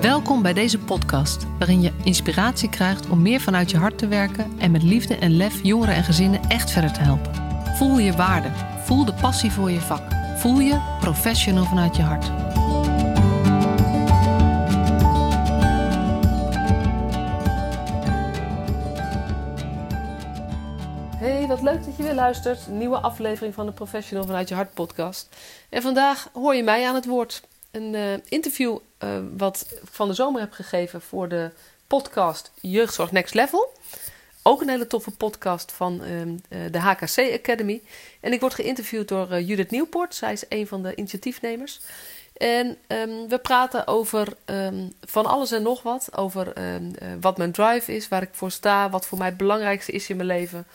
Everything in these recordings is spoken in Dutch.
Welkom bij deze podcast, waarin je inspiratie krijgt om meer vanuit je hart te werken en met liefde en lef jongeren en gezinnen echt verder te helpen. Voel je waarde, voel de passie voor je vak, voel je professional vanuit je hart. Hey, wat leuk dat je weer luistert. Nieuwe aflevering van de Professional vanuit je hart podcast. En vandaag hoor je mij aan het woord. Een uh, interview uh, wat ik van de zomer heb gegeven voor de podcast Jeugdzorg Next Level. Ook een hele toffe podcast van uh, de HKC Academy. En ik word geïnterviewd door Judith Nieuwpoort. Zij is een van de initiatiefnemers. En um, we praten over um, van alles en nog wat. Over wat mijn drive is, waar ik voor sta, wat voor mij het belangrijkste is in mijn leven.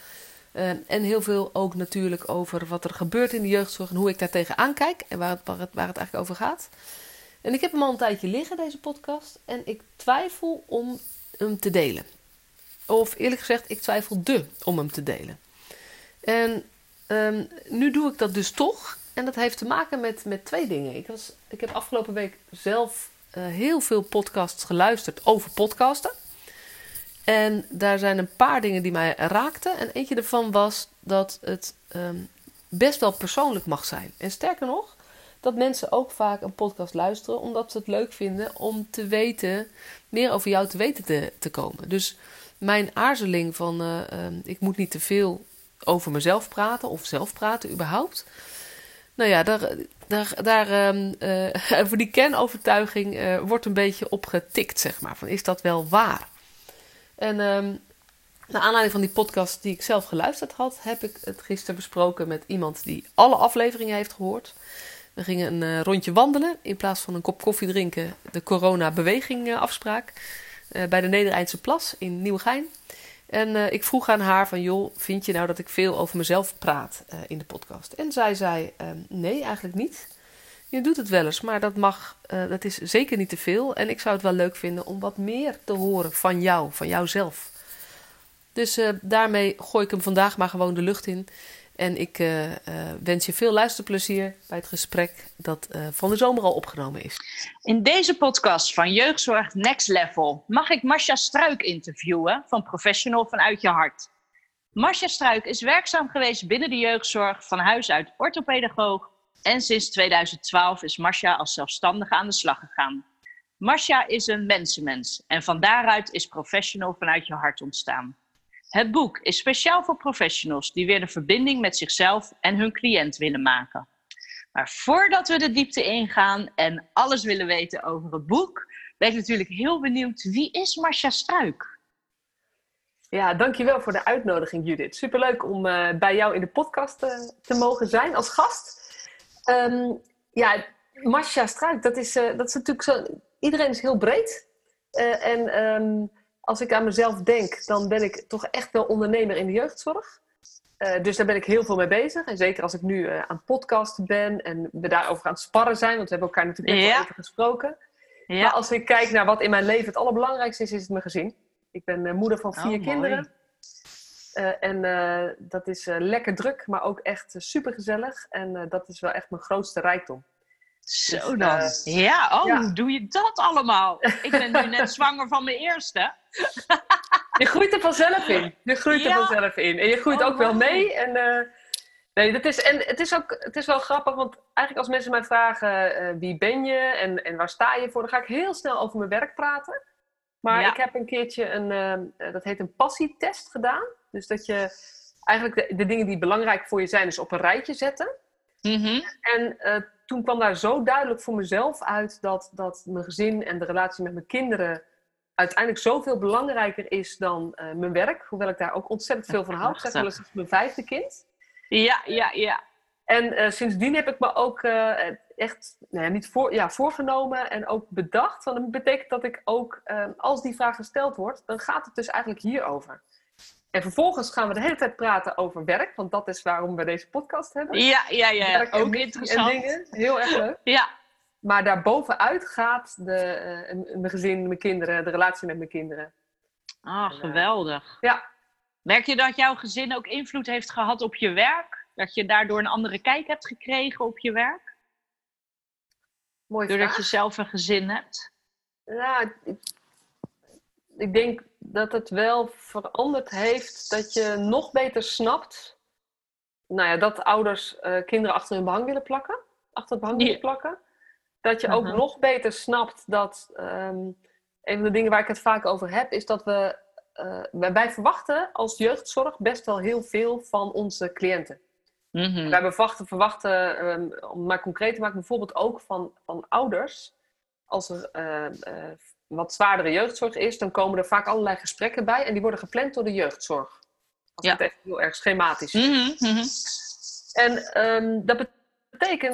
En heel veel ook natuurlijk over wat er gebeurt in de jeugdzorg en hoe ik daar tegenaan kijk en waar, het, waar het eigenlijk over gaat. En ik heb hem al een tijdje liggen, deze podcast, en ik twijfel om hem te delen. Of eerlijk gezegd, ik twijfel de om hem te delen. En um, nu doe ik dat dus toch. En dat heeft te maken met, met twee dingen. Ik, was, ik heb afgelopen week zelf uh, heel veel podcasts geluisterd over podcasten. En daar zijn een paar dingen die mij raakten. En eentje daarvan was dat het um, best wel persoonlijk mag zijn. En sterker nog, dat mensen ook vaak een podcast luisteren omdat ze het leuk vinden om te weten, meer over jou te weten te, komen. Dus mijn aarzeling van uh, uh, ik moet niet te veel over mezelf praten of zelf praten überhaupt. Nou ja, daar, daar, daar um, uh, voor die kernovertuiging wordt een beetje op getikt, zeg maar. Van is dat wel waar? En um, naar aanleiding van die podcast die ik zelf geluisterd had, heb ik het gisteren besproken met iemand die alle afleveringen heeft gehoord. We gingen een uh, rondje wandelen in plaats van een kop koffie drinken, de corona-beweging uh, afspraak. Uh, bij de Nedereindse Plas in Nieuwegein. En ik vroeg aan haar van, joh, vind je nou dat ik veel over mezelf praat in de podcast? En zij zei, nee, eigenlijk niet. Je doet het wel eens, maar dat mag, dat is zeker niet te veel. En ik zou het wel leuk vinden om wat meer te horen van jou, van jouzelf. Dus daarmee gooi ik hem vandaag maar gewoon de lucht in. En ik uh, uh, wens je veel luisterplezier bij het gesprek dat uh, van de zomer al opgenomen is. In deze podcast van Jeugdzorg Next Level mag ik Marcia Struik interviewen van Professional vanuit je hart. Marcia Struik is werkzaam geweest binnen de jeugdzorg van huis uit orthopedagoog en sinds 2012 is Marcia als zelfstandige aan de slag gegaan. Marcia is een mensenmens en van daaruit is Professional vanuit je hart ontstaan. Het boek is speciaal voor professionals die weer de verbinding met zichzelf en hun cliënt willen maken. Maar voordat we de diepte ingaan en alles willen weten over het boek, ben ik natuurlijk heel benieuwd wie is Marcia Struik? Ja, dankjewel voor de uitnodiging, Judith. Superleuk om uh, bij jou in de podcast uh, te mogen zijn als gast. Um, ja, Marcia Struik, dat is, uh, dat is natuurlijk zo. Iedereen is heel breed. en. Um, als ik aan mezelf denk, dan ben ik toch echt wel ondernemer in de jeugdzorg. Uh, dus daar ben ik heel veel mee bezig. En zeker als ik nu uh, aan podcasten ben en we daarover aan het sparren zijn, want we hebben elkaar natuurlijk net ja. al even gesproken. Ja. Maar als ik kijk naar wat in mijn leven het allerbelangrijkste is, is het mijn gezin. Ik ben uh, moeder van vier oh, kinderen. en dat is lekker druk, maar ook echt super gezellig. En dat is wel echt mijn grootste rijkdom. Zo dus, dan. Ja, oh, ja. hoe doe je dat allemaal? Ik ben nu net zwanger van mijn eerste. Je groeit er vanzelf in. Je groeit ja. er vanzelf in. En je groeit oh, ook wel mee. En, uh, nee, dat is, en het is ook het is wel grappig, want eigenlijk als mensen mij vragen uh, wie ben je en, en waar sta je voor, dan ga ik heel snel over mijn werk praten. Maar ja. ik heb een keertje een, dat heet een passietest gedaan. Dus dat je eigenlijk de, de, dingen die belangrijk voor je zijn, dus op een rijtje zetten. Mm -hmm. En toen kwam daar zo duidelijk voor mezelf uit dat, dat mijn gezin en de relatie met mijn kinderen uiteindelijk zoveel belangrijker is dan uh, mijn werk. Hoewel ik daar ook ontzettend veel van hou. Ik zeg wel eens, mijn vijfde kind. Ja, ja, ja. En uh, sindsdien heb ik me ook uh, echt nou ja, niet voor, ja, voorgenomen en ook bedacht. Want dat betekent dat ik ook, als die vraag gesteld wordt, dan gaat het dus eigenlijk hierover. En vervolgens gaan we de hele tijd praten over werk, want dat is waarom we deze podcast hebben. Ja, ja, ja. Werk ook interessant. En dingen. Heel erg leuk. ja. Maar daarbovenuit gaat de, mijn gezin, mijn kinderen, de relatie met mijn kinderen. Ah, oh, geweldig. Ja. Merk je dat jouw gezin ook invloed heeft gehad op je werk? Dat je daardoor een andere kijk hebt gekregen op je werk? Mooi Doordat vraag. je zelf een gezin hebt? Ja, ik, ik denk dat het wel veranderd heeft dat je nog beter snapt. Nou ja, dat ouders eh, kinderen achter hun behang willen plakken. Achter het behang willen plakken. Dat je ook Mhm. nog beter snapt dat. ehm, een van de dingen waar ik het vaak over heb, is dat we. eh, wij, verwachten als jeugdzorg best wel heel veel van onze cliënten. Mhm. Wij verwachten, verwachten ehm, om het maar concreet te maken, bijvoorbeeld ook van, van ouders. Als er eh, eh, wat zwaardere jeugdzorg is, dan komen er vaak allerlei gesprekken bij en die worden gepland door de jeugdzorg. Als Ja. het echt heel erg schematisch Mhm, mhm. En ehm, dat betekent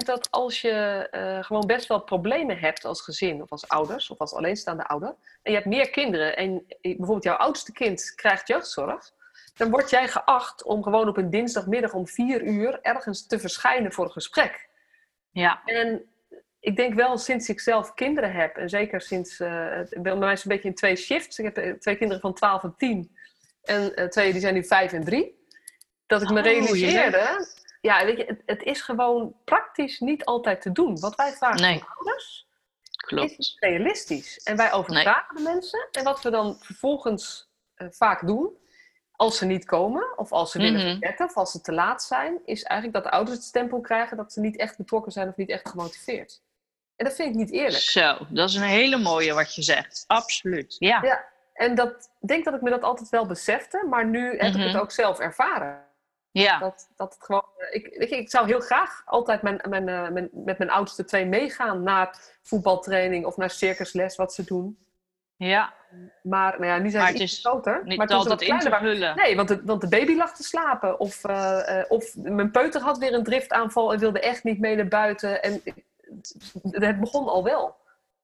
dat als je eh, gewoon best wel problemen hebt als gezin of als ouders of als alleenstaande ouder, en je hebt meer kinderen en bijvoorbeeld jouw oudste kind krijgt jeugdzorg, dan word jij geacht om gewoon op een dinsdagmiddag om vier uur ergens te verschijnen voor een gesprek. Ja, En ik denk wel sinds ik zelf kinderen heb, en zeker sinds, het- bij mij is het een beetje in twee shifts. Ik heb eh, twee kinderen van 12 en 10 en twee die zijn nu 5 en 3. Dat ik me Oh, realiseerde, ja, weet je, het, het is gewoon praktisch niet altijd te doen. Wat wij vragen Nee. van ouders is klopt. niet realistisch. En wij overvragen de mensen. En wat we dan vervolgens eh, vaak doen, als ze niet komen, of als ze willen Mhm. verzetten, of als ze te laat zijn, is eigenlijk dat de ouders het stempel krijgen dat ze niet echt betrokken zijn of niet echt gemotiveerd. En dat vind ik niet eerlijk. Zo, dat is een hele mooie wat je zegt. Absoluut. Ja. Ja, en dat, ik denk dat ik me dat altijd wel besefte, maar nu heb ik Mhm. het ook zelf ervaren. Ja. Dat, dat het gewoon, eh, ik, ik zou heel graag altijd mijn, mijn, mijn, met mijn oudste twee meegaan naar voetbaltraining of naar circusles, wat ze doen. ja. Maar nou ja, nu zijn Maar ze het iets is groter. Niet maar ze altijd in te vullen. Nee, want de, want de baby lag te slapen. Of, eh, of mijn peuter had weer een driftaanval en wilde echt niet mee naar buiten. En het begon al wel.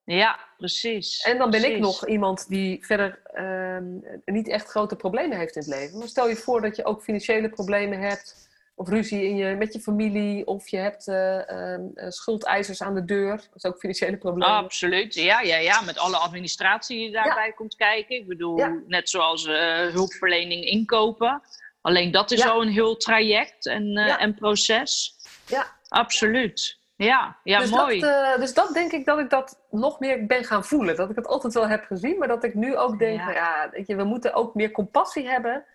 Ja, precies. En dan ben ik nog iemand die verder ehm, niet echt grote problemen heeft in het leven. Maar stel je voor dat je ook financiële problemen hebt. Of ruzie in je, met je familie. Of je hebt eh, ehm, eh, schuldeisers aan de deur. Dat is ook financiële problemen. Absoluut, ja, ja, ja, met alle administratie die daarbij komt kijken. Ik bedoel, Ja. net zoals eh, hulpverlening inkopen. Alleen dat is Ja. al een heel traject en, en proces. Ja. Absoluut. Ja, ja dus, mooi. Dat, eh, dus dat denk ik dat ik dat nog meer ben gaan voelen. Dat ik het altijd wel heb gezien, maar dat ik nu ook denk: Ja. van, ja, weet je, we moeten ook meer compassie hebben.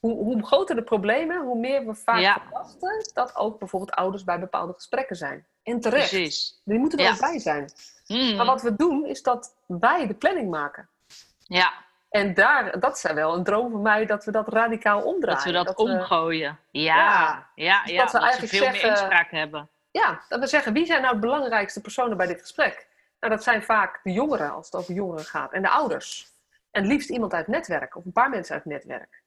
Hoe, hoe groter de problemen, hoe meer we vaak Ja. verwachten dat ook bijvoorbeeld ouders bij bepaalde gesprekken zijn. En terecht. Precies. Die moeten er Ja. ook bij zijn. Mm, Maar wat we doen, is dat wij de planning maken. Ja, En daar, dat is wel een droom van mij, dat we dat radicaal omdraaien. dat we dat, we- omgooien. Ja, Ja. ja, Dus dat we dat we eigenlijk veel meer inspraak hebben. Ja, dat we zeggen, wie zijn nou de belangrijkste personen bij dit gesprek? Nou, dat zijn vaak de jongeren, als het over jongeren gaat. En de ouders. En liefst iemand uit het netwerk, of een paar mensen uit het netwerk.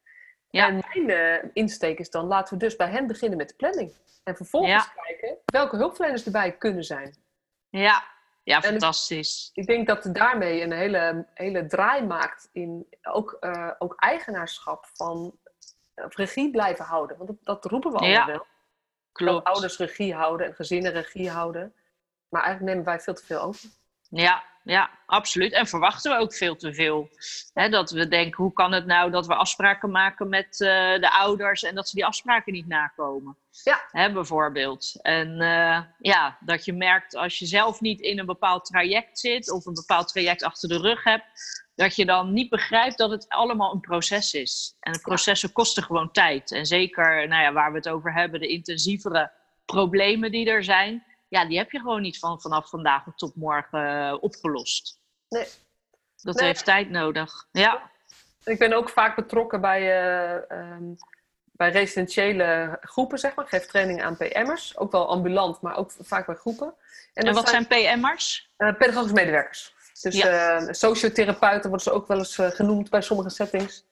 Ja. En mijn eh, insteek is dan, laten we dus bij hen beginnen met de planning. En vervolgens kijken welke hulpverleners erbij kunnen zijn. Ja, ja fantastisch. Ik denk dat het daarmee een hele, hele draai maakt in ook, eh, ook eigenaarschap van eh, of regie blijven houden. Want dat, dat roepen we allemaal Ja, wel. Dat ouders regie houden en gezinnen regie houden. Maar eigenlijk nemen wij veel te veel over. Ja, ja, absoluut. En verwachten we ook veel te veel. Dat we denken, hoe kan het nou dat we afspraken maken met eh, de ouders en dat ze die afspraken niet nakomen? Ja. Hè, bijvoorbeeld. En eh, ja, dat je merkt als je zelf niet in een bepaald traject zit of een bepaald traject achter de rug hebt, dat je dan niet begrijpt dat het allemaal een proces is. En processen kosten gewoon tijd. En zeker, nou ja, waar we het over hebben, de intensievere problemen die er zijn, ja, die heb je gewoon niet van vanaf vandaag tot morgen eh, opgelost. Nee. Dat Nee. heeft tijd nodig. Ja, Ik ben ook vaak betrokken bij, eh, ehm, bij residentiële groepen, zeg maar. Ik geef training aan PM'ers. Ook wel ambulant, maar ook vaak bij groepen. en, wat zijn PM'ers? eh, pedagogische medewerkers. Dus Ja. sociotherapeuten worden ze ook wel eens genoemd bij sommige settings.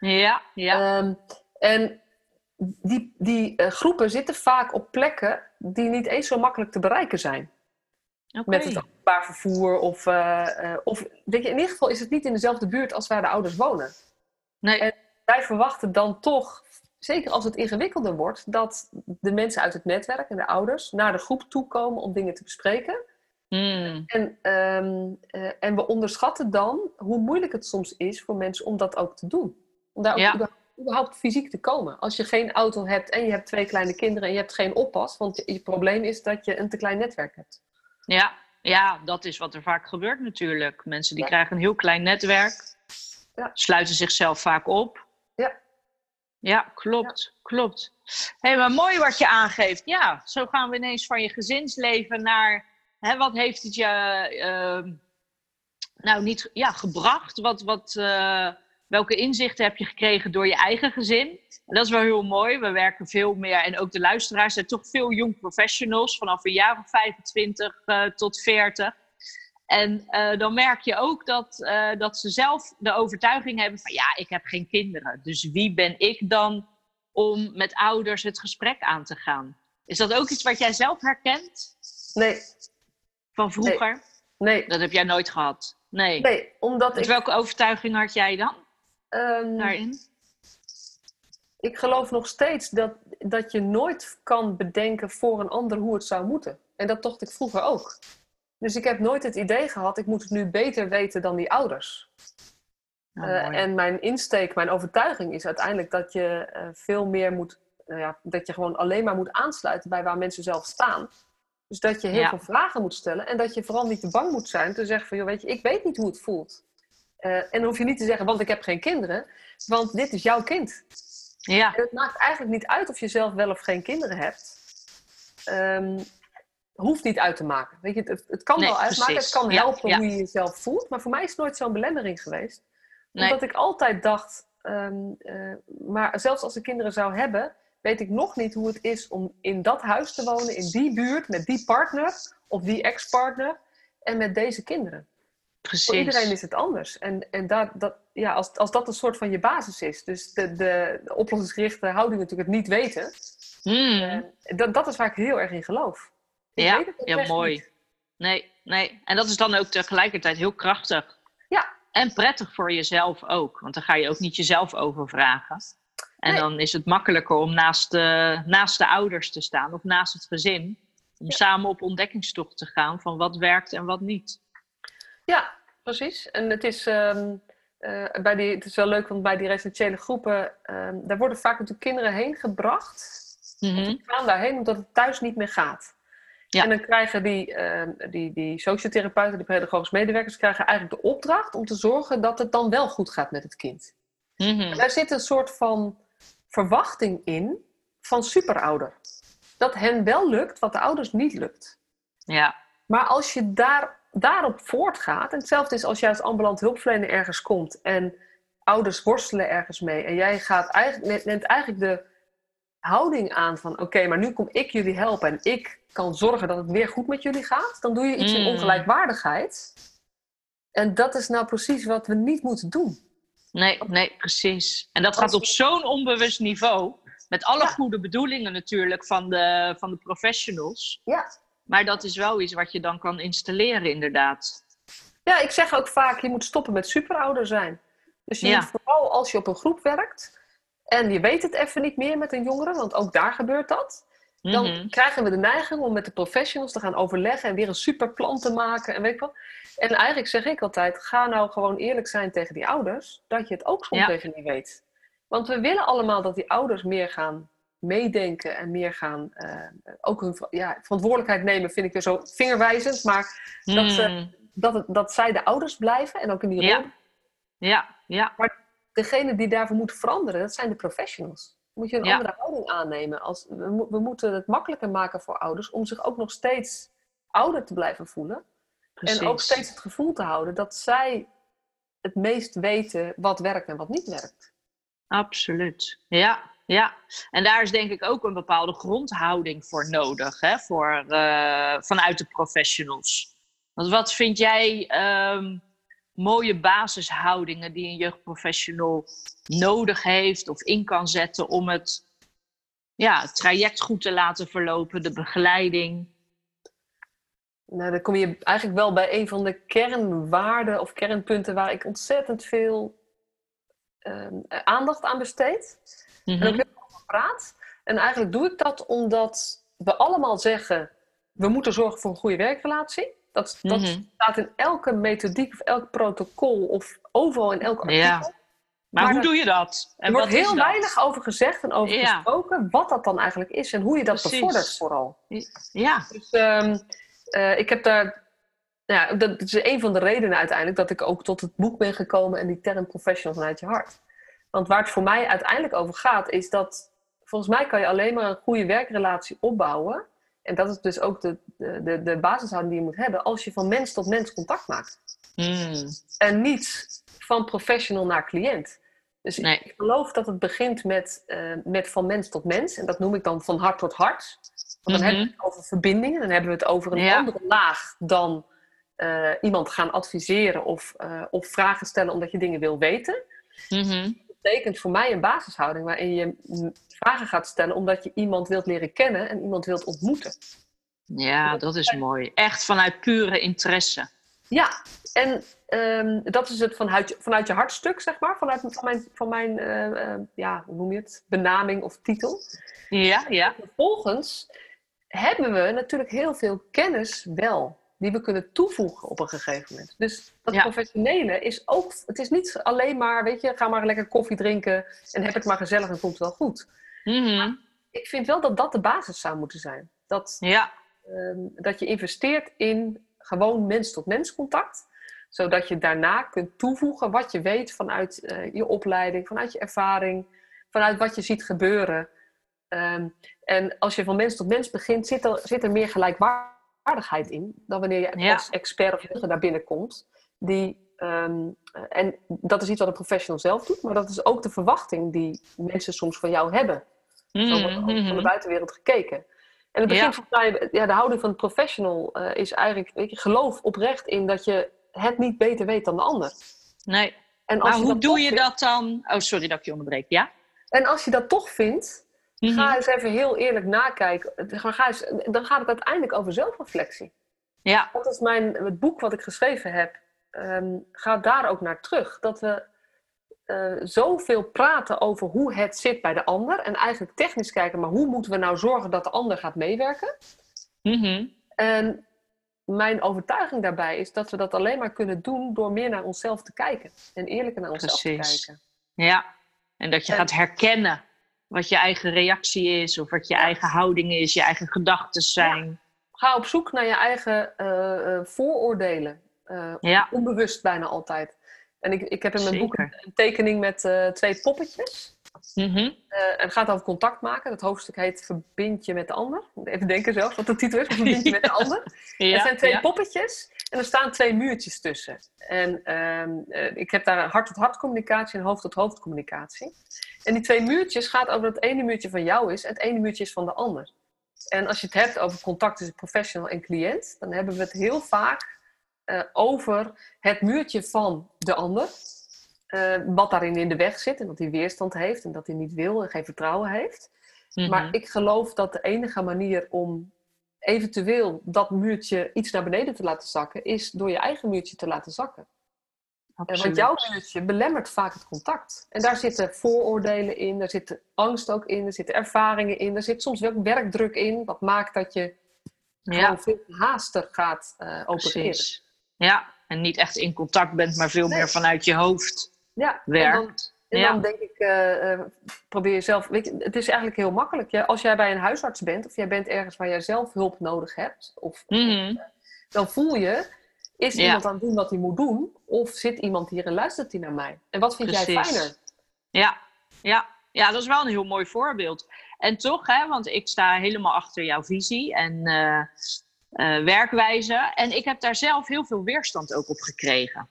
Ja, ja, Ehm, en die, die groepen zitten vaak op plekken die niet eens zo makkelijk te bereiken zijn. Met het openbaar vervoer. Of, eh, eh, of weet je, in ieder geval is het niet in dezelfde buurt als waar de ouders wonen. Nee, en- Wij verwachten dan toch, zeker als het ingewikkelder wordt, dat de mensen uit het netwerk en de ouders naar de groep toekomen om dingen te bespreken. Hmm, En, ehm, eh, en we onderschatten dan hoe moeilijk het soms is voor mensen om dat ook te doen. Om daar ook Ja. überhaupt, überhaupt fysiek te komen. Als je geen auto hebt en je hebt twee kleine kinderen en je hebt geen oppas, want je, je probleem is dat je een te klein netwerk hebt. ja, ja, dat is wat er vaak gebeurt natuurlijk. Mensen die Ja. krijgen een heel klein netwerk, Ja. sluiten zichzelf vaak op. Ja. Ja, klopt, klopt. Hé, maar mooi wat je aangeeft. Ja, zo gaan we ineens van je gezinsleven naar, hè, wat heeft het je, ehm, nou niet, ja, gebracht? Wat, wat, eh, welke inzichten heb je gekregen door je eigen gezin? En dat is wel heel mooi. We werken veel meer, en ook de luisteraars zijn toch veel jong professionals, vanaf een jaar of 25 eh, tot 40. En eh, dan merk je ook dat, eh, dat ze zelf de overtuiging hebben van ja, ik heb geen kinderen. Dus wie ben ik dan om met ouders het gesprek aan te gaan? Is dat ook iets wat jij zelf herkent Nee, van vroeger? nee, Dat heb jij nooit gehad. Nee. nee, omdat ik, welke overtuiging had jij dan daarin? ik geloof nog steeds dat, dat je nooit kan bedenken voor een ander hoe het zou moeten. En dat dacht ik vroeger ook. Dus ik heb nooit het idee gehad, ik moet het nu beter weten dan die ouders. Nou, Eh, en mijn insteek, mijn overtuiging is uiteindelijk dat je eh, veel meer moet, nou ja, dat je gewoon alleen maar moet aansluiten bij waar mensen zelf staan. Dus dat je heel Ja. veel vragen moet stellen en dat je vooral niet te bang moet zijn te zeggen van, joh, weet je, ik weet niet hoe het voelt. Eh, en dan hoef je niet te zeggen, want ik heb geen kinderen, want dit is jouw kind. ja, En het maakt eigenlijk niet uit of je zelf wel of geen kinderen hebt. Ehm, hoeft niet uit te maken. Weet je, het, het kan Nee, wel uitmaken, precies. het kan helpen ja. hoe je jezelf voelt. Maar voor mij is het nooit zo'n belemmering geweest. nee. Omdat ik altijd dacht, ehm, eh, maar zelfs als ik kinderen zou hebben, weet ik nog niet hoe het is om in dat huis te wonen, in die buurt, met die partner of die ex-partner en met deze kinderen. Precies. Voor iedereen is het anders. En, en daar, dat, ja, als, als dat een soort van je basis is, dus de, de, de oplossingsgerichte houding natuurlijk het niet weten, Hmm. eh, dat, dat is waar ik heel erg in geloof. Ik Ja, ja, mooi. niet. Nee, nee. En dat is dan ook tegelijkertijd heel krachtig. Ja. En prettig voor jezelf ook. Want dan ga je ook niet jezelf overvragen. En Nee. dan is het makkelijker om naast de, naast de ouders te staan of naast het gezin. Om Ja. samen op ontdekkingstocht te gaan van wat werkt en wat niet. Ja, precies. En het is, ehm, eh, bij die, het is wel leuk, want bij die residentiële groepen, ehm, daar worden vaak natuurlijk kinderen heen gebracht. Mhm. Die gaan daarheen omdat het thuis niet meer gaat. Ja. En dan krijgen die, ehm, die, die sociotherapeuten, die pedagogische medewerkers, krijgen eigenlijk de opdracht om te zorgen dat het dan wel goed gaat met het kind. Mhm. Daar zit een soort van verwachting in van superouder. Dat hen wel lukt wat de ouders niet lukt. Ja, Maar als je daar, daarop voortgaat, en hetzelfde is als jij als ambulant hulpverlener ergens komt en ouders worstelen ergens mee en jij gaat eigenlijk, neemt- eigenlijk de houding aan van oké, maar nu kom ik jullie helpen en ik kan zorgen dat het weer goed met jullie gaat, dan doe je iets in Mm. ongelijkwaardigheid. En dat is nou precies wat we niet moeten doen. nee, nee, precies. En dat gaat op zo'n onbewust niveau. Met alle Ja. goede bedoelingen natuurlijk van de, van de professionals. Ja. Maar dat is wel iets wat je dan kan installeren, inderdaad. Ja, ik zeg ook vaak, je moet stoppen met superouder zijn. Dus je Ja. moet vooral als je op een groep werkt en je weet het even niet meer met een jongere, want ook daar gebeurt dat. Dan Mhm. krijgen we de neiging om met de professionals te gaan overleggen en weer een superplan te maken en weet ik wat. En eigenlijk zeg ik altijd, ga nou gewoon eerlijk zijn tegen die ouders, dat je het ook soms Ja. even niet weet. Want we willen allemaal dat die ouders meer gaan meedenken en meer gaan, eh, ook hun ja, verantwoordelijkheid nemen, vind ik weer zo vingerwijzend, maar dat ze- Mm. dat, het, dat zij de ouders blijven en ook in die Ja. rol. Ja, ja, Degene die daarvoor moeten veranderen, dat zijn de professionals. Moet je een Ja. andere houding aannemen. Als, we, we moeten het makkelijker maken voor ouders om zich ook nog steeds ouder te blijven voelen. precies. En ook steeds het gevoel te houden dat zij het meest weten wat werkt en wat niet werkt. Absoluut. Ja, ja. En daar is denk ik ook een bepaalde grondhouding voor nodig, hè? Voor, eh, vanuit de professionals. Want wat vind jij ehm, mooie basishoudingen die een jeugdprofessional nodig heeft of in kan zetten om het, ja, traject goed te laten verlopen, de begeleiding? Nou, dan kom je eigenlijk wel bij een van de kernwaarden of kernpunten waar ik ontzettend veel ehm, aandacht aan besteed. En ook Mhm. heel veel praat. En eigenlijk doe ik dat omdat we allemaal zeggen: we moeten zorgen voor een goede werkrelatie. Dat, dat Mhm. staat in elke methodiek of elk protocol of overal in elk artikel. Ja. Maar, Maar hoe dat- doe je dat? En er wordt heel dat? weinig over gezegd en over Ja. gesproken wat dat dan eigenlijk is en hoe je dat Precies. bevordert vooral. Ja. Dus ehm, eh, ik heb daar ja, dat is een van de redenen uiteindelijk dat ik ook tot het boek ben gekomen en die term professional vanuit je hart. Want waar het voor mij uiteindelijk over gaat, is dat volgens mij kan je alleen maar een goede werkrelatie opbouwen. En dat is dus ook de, de, de basishouding die je moet hebben als je van mens tot mens contact maakt. Hmm. En niet van professional naar cliënt. Dus Nee. ik geloof dat het begint met, eh, met van mens tot mens. En dat noem ik dan van hart tot hart. Want dan Mhm. hebben we het over verbindingen. Dan hebben we het over een Ja. andere laag dan eh, iemand gaan adviseren of, eh, of vragen stellen omdat je dingen wil weten. Mhm. Dat betekent voor mij een basishouding waarin je vragen gaat stellen omdat je iemand wilt leren kennen en iemand wilt ontmoeten. Ja, dat is mooi. Echt vanuit pure interesse. Ja, en ehm, dat is het vanuit, vanuit je hartstuk, zeg maar. Vanuit van mijn, van mijn eh, eh, ja, hoe noem je het? Benaming of titel. Ja, ja. Vervolgens hebben we natuurlijk heel veel kennis wel. Die we kunnen toevoegen op een gegeven moment. Dus dat Ja. professionele is ook... Het is niet alleen maar, weet je, ga maar lekker koffie drinken... en heb het maar gezellig en komt wel goed. Mhm. Ik vind wel dat dat de basis zou moeten zijn. Dat, Ja, ehm, dat je investeert in gewoon mens-tot-mens contact. Zodat je daarna kunt toevoegen wat je weet vanuit eh, je opleiding, vanuit je ervaring, vanuit wat je ziet gebeuren. Ehm, en als je van mens tot mens begint, zit er, zit er meer gelijkwaardigheid in dan wanneer je Ja. als expert of deskundige daar binnenkomt. Die, ehm, eh, en dat is iets wat een professional zelf doet, maar dat is ook de verwachting die mensen soms van jou hebben. Zo wordt ook van de Mhm. buitenwereld gekeken. En het begint voor mij, ja, de houding van het professional eh, is eigenlijk, weet je, geloof oprecht in dat je het niet beter weet dan de ander. Nee. En als Maar je hoe doe je vindt- dat dan? Oh, sorry dat ik je onderbreek. Ja? En als je dat toch vindt, Mhm. ga eens even heel eerlijk nakijken. Ga ga eens, dan gaat het uiteindelijk over zelfreflectie. Ja, Dat is mijn, het boek wat ik geschreven heb, ehm, gaat daar ook naar terug. Dat we eh, zoveel praten over hoe het zit bij de ander. En eigenlijk technisch kijken, maar hoe moeten we nou zorgen dat de ander gaat meewerken? Mhm. En mijn overtuiging daarbij is dat we dat alleen maar kunnen doen door meer naar onszelf te kijken. En eerlijker naar onszelf Precies. te kijken. ja. En dat je En- gaat herkennen wat je eigen reactie is, of wat je eigen houding is, je eigen gedachten zijn. Ga op zoek naar je eigen eh, eh, vooroordelen. Eh, Ja, Onbewust bijna altijd. En ik, ik heb in mijn boek Zeker. een, een tekening met twee poppetjes. Eh, en het gaat over contact maken. Het hoofdstuk heet Verbind je met de ander. Even denken zelf wat de titel is. Verbind je met de ander. er zijn twee poppetjes en er staan twee muurtjes tussen. En ehm, eh, ik heb daar hart-tot-hart communicatie en hoofd-tot-hoofd communicatie. En die twee muurtjes gaat over dat het ene muurtje van jou is en het ene muurtje is van de ander. En als je het hebt over contact tussen professional en cliënt, dan hebben we het heel vaak eh, over het muurtje van de ander. eh, wat daarin in de weg zit en dat hij weerstand heeft en dat hij niet wil en geen vertrouwen heeft. Mhm. Maar ik geloof dat de enige manier om eventueel dat muurtje iets naar beneden te laten zakken, is door je eigen muurtje te laten zakken. Absoluut. want jouw muurtje belemmert vaak het contact. En daar zitten vooroordelen in, daar zit angst ook in, er zitten ervaringen in, er zit soms ook werkdruk in, wat maakt dat je ja, veel haaster gaat eh, opereren. precies. Ja, en niet echt in contact bent, maar veel Nee. meer vanuit je hoofd Ja, werkt. En Ja. dan denk ik, eh, probeer jezelf. Weet je, het is eigenlijk heel makkelijk. Ja, als jij bij een huisarts bent, of jij bent ergens waar jij zelf hulp nodig hebt, of Mhm. dan voel je, is Ja. iemand aan het doen wat hij moet doen? Of zit iemand hier en luistert hij naar mij? En wat vind jij fijner? Ja, ja, ja, dat is wel een heel mooi voorbeeld. En toch, hè, want ik sta helemaal achter jouw visie en eh, werkwijze. En ik heb daar zelf heel veel weerstand ook op gekregen.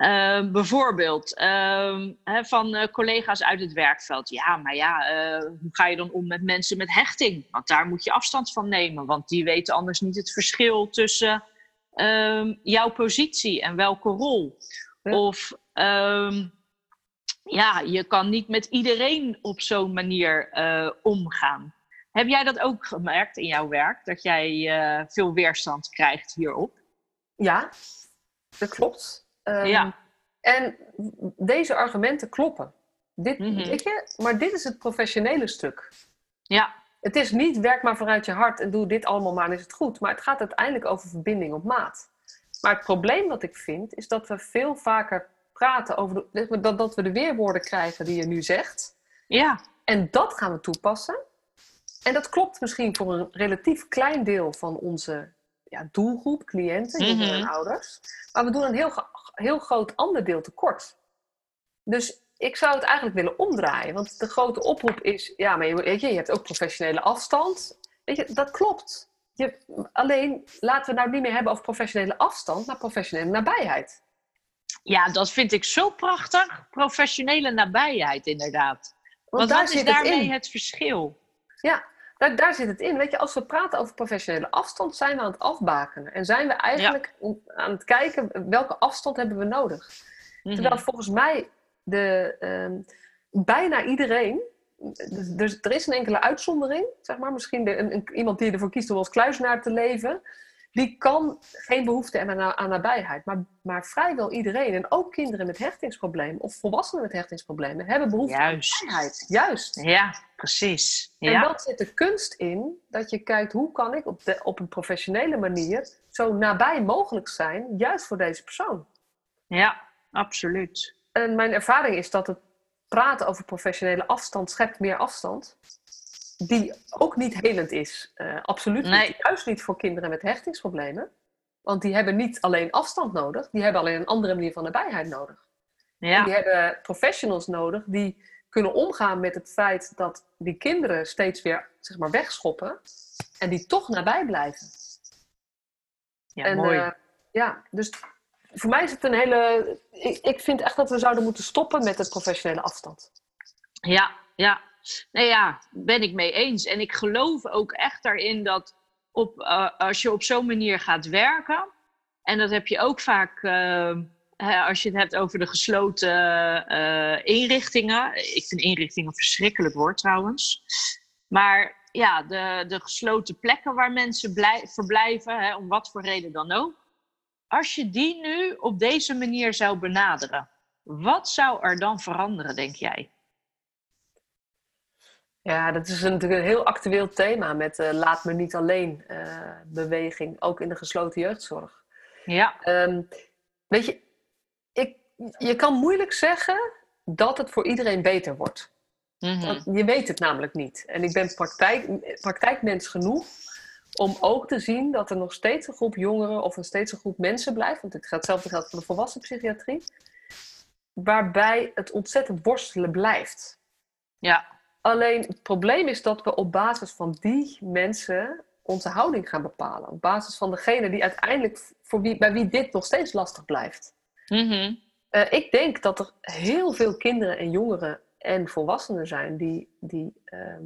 Eh, bijvoorbeeld ehm, hè, van eh, collega's uit het werkveld. Ja, maar ja, eh, hoe ga je dan om met mensen met hechting? Want daar moet je afstand van nemen. Want die weten anders niet het verschil tussen ehm, jouw positie en welke rol. Ja. Of ehm, ja, je kan niet met iedereen op zo'n manier eh, omgaan. Heb jij dat ook gemerkt in jouw werk? Dat jij veel weerstand krijgt hierop? Ja, dat klopt. Ehm, Ja. En deze argumenten kloppen. Dit, weet je, maar dit is het professionele stuk. Ja, Het is niet werk maar vanuit je hart en doe dit allemaal maar en is het goed. Maar het gaat uiteindelijk over verbinding op maat. Maar het probleem wat ik vind, is dat we veel vaker praten over de, dat, dat we de weerwoorden krijgen die je nu zegt. ja, En dat gaan we toepassen. En dat klopt misschien voor een relatief klein deel van onze ja, doelgroep, cliënten, jongeren en ouders. Maar we doen een heel, heel groot ander deel tekort. Dus ik zou het eigenlijk willen omdraaien. Want de grote oproep is, ja, maar je, weet je, je hebt ook professionele afstand. Weet je, dat klopt. Je, alleen laten we het nou niet meer hebben over professionele afstand, maar professionele nabijheid. Ja, dat vind ik zo prachtig. Professionele nabijheid, inderdaad. Want, Want daar wat is zit het daarmee in. het verschil? Ja, daar, daar zit het in. Weet je, als we praten over professionele afstand, zijn we aan het afbakenen. En zijn we eigenlijk aan het kijken welke afstand hebben we nodig. Mhm. Terwijl volgens mij de, ehm, bijna iedereen, dus, dus er is een enkele uitzondering, zeg maar, misschien de, een, een- iemand die ervoor kiest om als kluisenaar te leven, die kan geen behoefte hebben aan, aan nabijheid. Maar, maar vrijwel iedereen, en ook kinderen met hechtingsproblemen of volwassenen met hechtingsproblemen, hebben behoefte Juist. aan nabijheid. Juist. Ja, precies. En Ja. dan zit de kunst in dat je kijkt hoe kan ik op, de, op een professionele manier zo nabij mogelijk zijn, juist voor deze persoon. ja, absoluut. En mijn ervaring is dat het praten over professionele afstand schept meer afstand. Die ook niet helend is. Eh, absoluut Nee. niet. Juist niet voor kinderen met hechtingsproblemen. Want die hebben niet alleen afstand nodig. Die hebben alleen een andere manier van nabijheid nodig. En Ja, die hebben professionals nodig die kunnen omgaan met het feit dat die kinderen steeds weer zeg maar, wegschoppen. En die toch nabij blijven. ja en, mooi. eh, ja, dus voor mij is het een hele. Ik, ik vind echt dat we zouden moeten stoppen met het professionele afstand. Ja, ja. Nee, ja, ben ik mee eens. En ik geloof ook echt daarin dat op, eh, als je op zo'n manier gaat werken, en dat heb je ook vaak eh, hè, als je het hebt over de gesloten eh, inrichtingen. Ik vind inrichtingen verschrikkelijk woord trouwens. Maar ja, de, de gesloten plekken waar mensen blij- verblijven, hè, om wat voor reden dan ook. Als je die nu op deze manier zou benaderen, wat zou er dan veranderen, denk jij? Ja, dat is natuurlijk een heel actueel thema met eh, laat me niet alleen eh, beweging, ook in de gesloten jeugdzorg. Ja, Ehm, weet je, ik, je kan moeilijk zeggen dat het voor iedereen beter wordt. Mhm. Je weet het namelijk niet. En ik ben praktijk, praktijkmens genoeg om ook te zien dat er nog steeds een groep jongeren of een steeds een groep mensen blijft. Want dit gaat hetzelfde geldt voor de volwassen psychiatrie. Waarbij het ontzettend worstelen blijft. ja, Alleen het probleem is dat we op basis van die mensen onze houding gaan bepalen. Op basis van degene die uiteindelijk voor wie, bij wie dit nog steeds lastig blijft. Mhm. Eh, ik denk dat er heel veel kinderen en jongeren en volwassenen zijn die, die, ehm,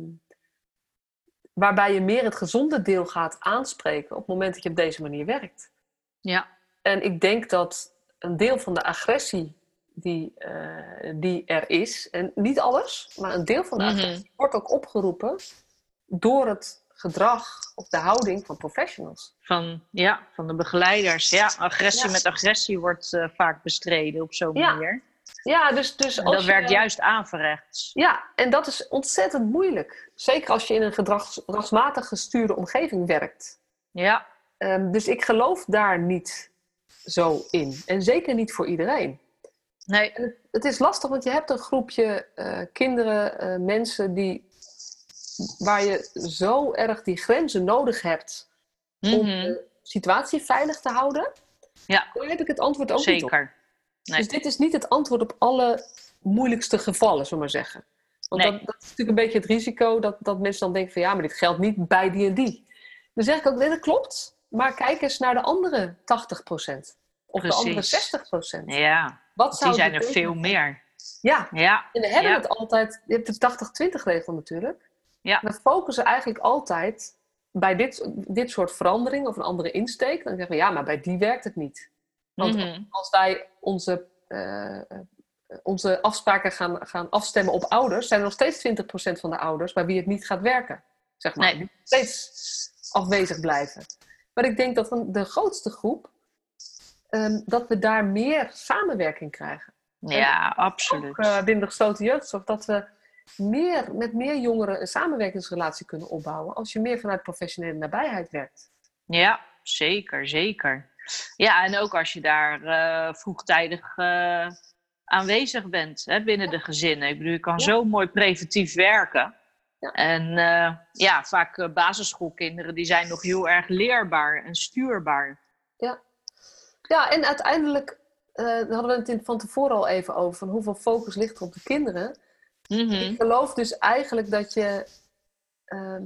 waarbij je meer het gezonde deel gaat aanspreken op het moment dat je op deze manier werkt. ja, En ik denk dat een deel van de agressie die, eh, die er is, en niet alles, maar een deel van de Mhm. wordt ook opgeroepen door het gedrag of de houding van professionals. van, ja, van de begeleiders. Ja, agressie Ja. met agressie wordt eh, vaak bestreden op zo'n Ja, manier. Ja, dus, dus En dat je- werkt juist averechts. Ja, en dat is ontzettend moeilijk. Zeker als je in een gedrags- gedragsmatig gestuurde omgeving werkt. Ja, Ehm, dus ik geloof daar niet zo in. En zeker niet voor iedereen. Nee, het, het is lastig, want je hebt een groepje eh, kinderen, eh, mensen die, waar je zo erg die grenzen nodig hebt om Mhm. de situatie veilig te houden. Ja. Daar heb ik het antwoord ook niet op. zeker. Nee. Dus dit is niet het antwoord op alle moeilijkste gevallen, zullen we maar zeggen. Want Nee. dat, dat is natuurlijk een beetje het risico dat, dat mensen dan denken van ja, maar dit geldt niet bij die en die. Dan zeg ik ook, nee, dat klopt. Maar kijk eens naar de andere 80%. Of de andere Precies. 60%. Ja, Wat zou die zijn er veel meer. Ja, Ja, en we hebben Ja. het altijd, je hebt de 80-20 regel natuurlijk. Ja. We focussen eigenlijk altijd bij dit, dit soort verandering of een andere insteek. Dan zeggen we ja, maar bij die werkt het niet. Want Mhm. als wij onze, eh, onze afspraken gaan, gaan afstemmen op ouders, zijn er nog steeds 20% van de ouders bij wie het niet gaat werken. Zeg maar. Nee. Die steeds afwezig blijven. Maar ik denk dat de grootste groep, ehm, dat we daar meer samenwerking krijgen. ja, Ook absoluut. eh, binnen de gesloten jeugdzorg, dat we meer, met meer jongeren een samenwerkingsrelatie kunnen opbouwen als je meer vanuit professionele nabijheid werkt. Ja, zeker, zeker. Ja, en ook als je daar eh, vroegtijdig eh, aanwezig bent hè, binnen de gezinnen. Ik bedoel, je kan Ja. zo mooi preventief werken. Ja. En uh, ja, vaak uh, basisschoolkinderen die zijn nog heel erg leerbaar en stuurbaar. Ja, en uiteindelijk uh, hadden we het in, van tevoren al even over, van hoeveel focus ligt er op de kinderen. Mm -hmm. Ik geloof dus eigenlijk dat je ehm,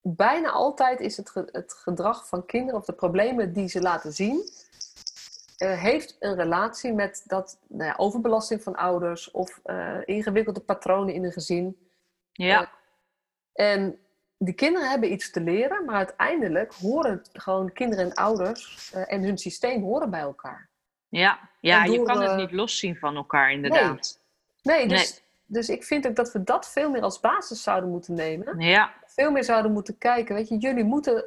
bijna altijd is het, het gedrag van kinderen of de problemen die ze laten zien, uh, heeft een relatie met dat nou ja, overbelasting van ouders of ingewikkelde patronen in een gezin. Ja. En die kinderen hebben iets te leren, maar uiteindelijk horen gewoon kinderen en ouders en hun systeem horen bij elkaar. Ja, ja door, je kan het niet loszien van elkaar inderdaad. Nee, nee dus, nee. dus ik vind ook dat we dat veel meer als basis zouden moeten nemen. Ja. Veel meer zouden moeten kijken. Weet je, jullie moeten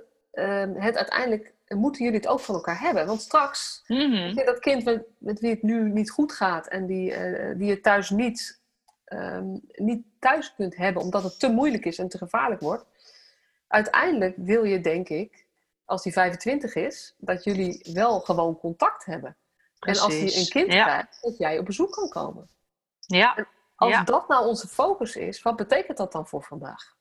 het uiteindelijk moeten jullie het ook van elkaar hebben. Want straks, mm dat kind met, met, wie het nu niet goed gaat en die, uh, die je thuis niet, um, niet thuis kunt hebben omdat het te moeilijk is en te gevaarlijk wordt. Uiteindelijk wil je, denk ik, als die 25 is, dat jullie wel gewoon contact hebben. Precies. En als hij een kind ja. krijgt, dat jij op bezoek kan komen. Ja. En als ja. dat nou onze focus is, wat betekent dat dan voor vandaag?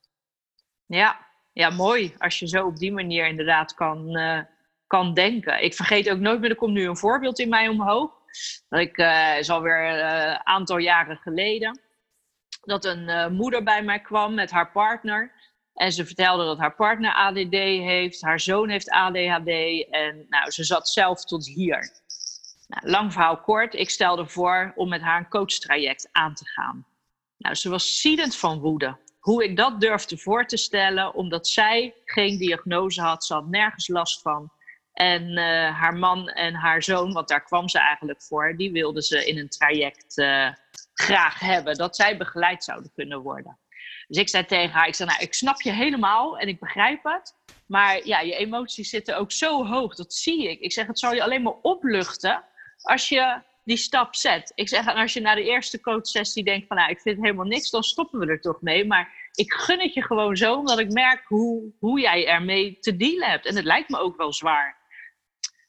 Ja, ja mooi. Als je zo op die manier inderdaad kan, uh, kan denken. Ik vergeet ook nooit meer, er komt nu een voorbeeld in mij omhoog. Dat ik, uh, is alweer een uh, aantal jaren geleden, dat een moeder bij mij kwam met haar partner. En ze vertelde dat haar partner ADD heeft, haar zoon heeft ADHD en nou, ze zat zelf tot hier. Nou, lang verhaal kort, ik stelde voor om met haar een coachtraject aan te gaan. Nou, ze was ziedend van woede. Hoe ik dat durfde voor te stellen, omdat zij geen diagnose had, ze had nergens last van. En uh, haar man en haar zoon, want daar kwam ze eigenlijk voor, die wilden ze in een traject uh, graag hebben. Dat zij begeleid zouden kunnen worden. Dus ik zei tegen haar, ik zei, nou, ik snap je helemaal en ik begrijp het. Maar ja, je emoties zitten ook zo hoog, dat zie ik. Ik zeg, het zal je alleen maar opluchten als je die stap zet. Ik zeg, en als je na de eerste coachsessie denkt van, nou, ik vind helemaal niks, dan stoppen we er toch mee. Maar ik gun het je gewoon zo, omdat ik merk hoe, hoe jij ermee te dealen hebt. En het lijkt me ook wel zwaar.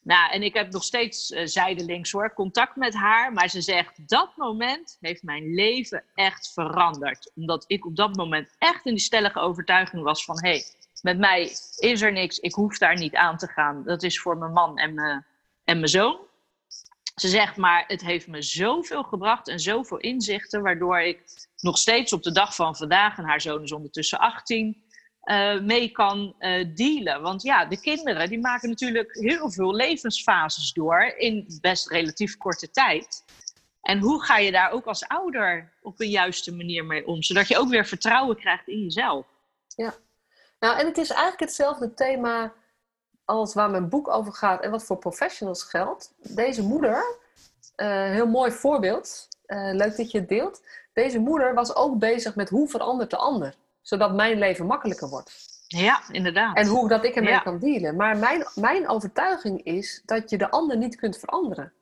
Nou, en ik heb nog steeds uh, zijdelings hoor, contact met haar. Maar ze zegt, dat moment heeft mijn leven echt veranderd. Omdat ik op dat moment echt in die stellige overtuiging was van... hé, hey, met mij is er niks, ik hoef daar niet aan te gaan. Dat is voor mijn man en mijn, en mijn zoon. Ze zegt, maar het heeft me zoveel gebracht en zoveel inzichten... waardoor ik nog steeds op de dag van vandaag... en haar zoon is ondertussen 18 uh, mee kan uh, dealen. Want ja, de kinderen die maken natuurlijk heel veel levensfases door in best relatief korte tijd. En hoe ga je daar ook als ouder op een juiste manier mee om? Zodat je ook weer vertrouwen krijgt in jezelf. Ja, nou en het is eigenlijk hetzelfde thema als waar mijn boek over gaat en wat voor professionals geldt. Deze moeder, uh, heel mooi voorbeeld, leuk dat je het deelt. Deze moeder was ook bezig met hoe verandert de ander zodat mijn leven makkelijker wordt. Ja, inderdaad. En hoe dat ik ermee ja. kan dealen. Maar mijn, mijn overtuiging is dat je de ander niet kunt veranderen.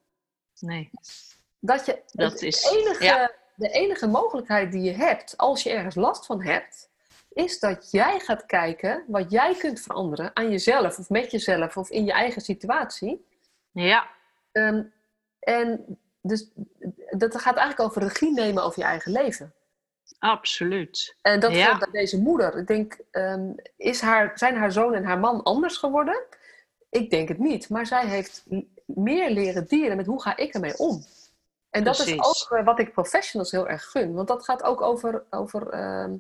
Nee. Dat je dat is, de, enige, ja. de enige mogelijkheid die je hebt, als je ergens last van hebt, is dat jij gaat kijken wat jij kunt veranderen aan jezelf of met jezelf of in je eigen situatie. Ja. Um, en dus dat gaat eigenlijk over regie nemen over je eigen leven. Absoluut. En dat ja. geldt bij deze moeder. Ik denk, um, is haar, zijn haar zoon en haar man anders geworden? Ik denk het niet. Maar zij heeft meer leren dienen met hoe ga ik ermee om. En dat Precies. is ook uh, wat ik professionals heel erg gun. Want dat gaat ook over, over uh,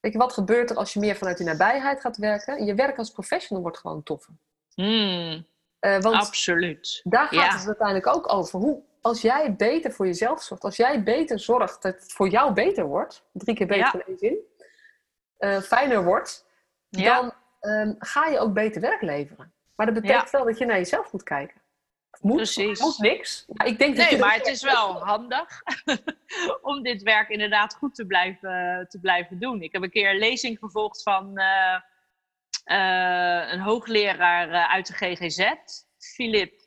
weet je, wat gebeurt er als je meer vanuit die nabijheid gaat werken. Je werk als professional wordt gewoon toffer. Mm, uh, want Absoluut. Daar gaat ja. het uiteindelijk ook over. Hoe, als jij beter voor jezelf zorgt, als jij beter zorgt dat het voor jou beter wordt, drie keer beter ja. in uh, fijner wordt, ja. dan um, ga je ook beter werk leveren. Maar dat betekent ja. wel dat je naar jezelf moet kijken. Moet, Precies. moet niks. Maar ik denk nee, dat maar het is wel handig om dit werk inderdaad goed te blijven, te blijven doen. Ik heb een keer een lezing gevolgd van uh, uh, een hoogleraar uit de GGZ, Philip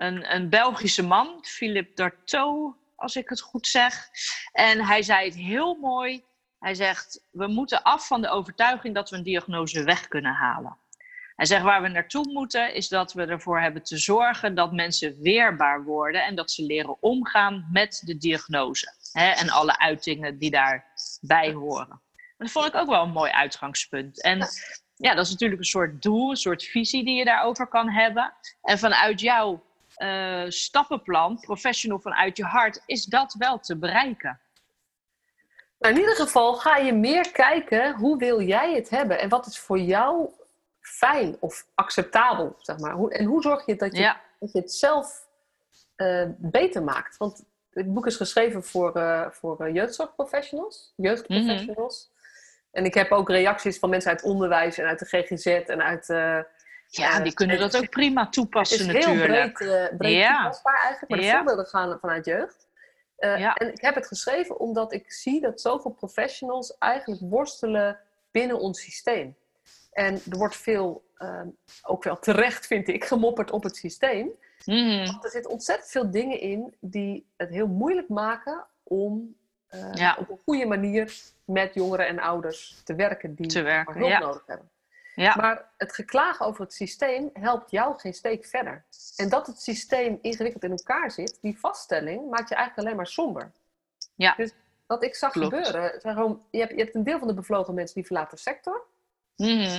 een, een Belgische man, Philippe Dartot, als ik het goed zeg. En hij zei het heel mooi. Hij zegt, we moeten af van de overtuiging dat we een diagnose weg kunnen halen. Hij zegt, waar we naartoe moeten, is dat we ervoor hebben te zorgen dat mensen weerbaar worden en dat ze leren omgaan met de diagnose. Hè, en alle uitingen die daarbij horen. Dat vond ik ook wel een mooi uitgangspunt. En ja, dat is natuurlijk een soort doel, een soort visie die je daarover kan hebben. En vanuit jouw uh, stappenplan, professional vanuit je hart, is dat wel te bereiken. Nou, in ieder geval ga je meer kijken hoe wil jij het hebben en wat is voor jou fijn of acceptabel, zeg maar. En hoe zorg je dat je, dat je het zelf uh, beter maakt? Want het boek is geschreven voor, uh, voor jeugdzorgprofessionals, jeugdprofessionals. En ik heb ook reacties van mensen uit onderwijs en uit de GGZ en uit... ja, die kunnen dat ook prima toepassen natuurlijk. Het is heel breed, breed ja. toepasbaar eigenlijk, maar de voorbeelden gaan vanuit jeugd. Ja. En ik heb het geschreven omdat ik zie dat zoveel professionals eigenlijk worstelen binnen ons systeem. En er wordt veel, ehm, ook wel terecht vind ik, gemopperd op het systeem. Mm. Want er zitten ontzettend veel dingen in die het heel moeilijk maken om uh, op een goede manier met jongeren en ouders te werken die te werken, hulp ja. nodig hebben. Ja. Maar het geklagen over het systeem helpt jou geen steek verder. En dat het systeem ingewikkeld in elkaar zit, die vaststelling, maakt je eigenlijk alleen maar somber. Ja. Dus wat ik zag gebeuren, gewoon, je, hebt, je hebt een deel van de bevlogen mensen die verlaten de sector. Mm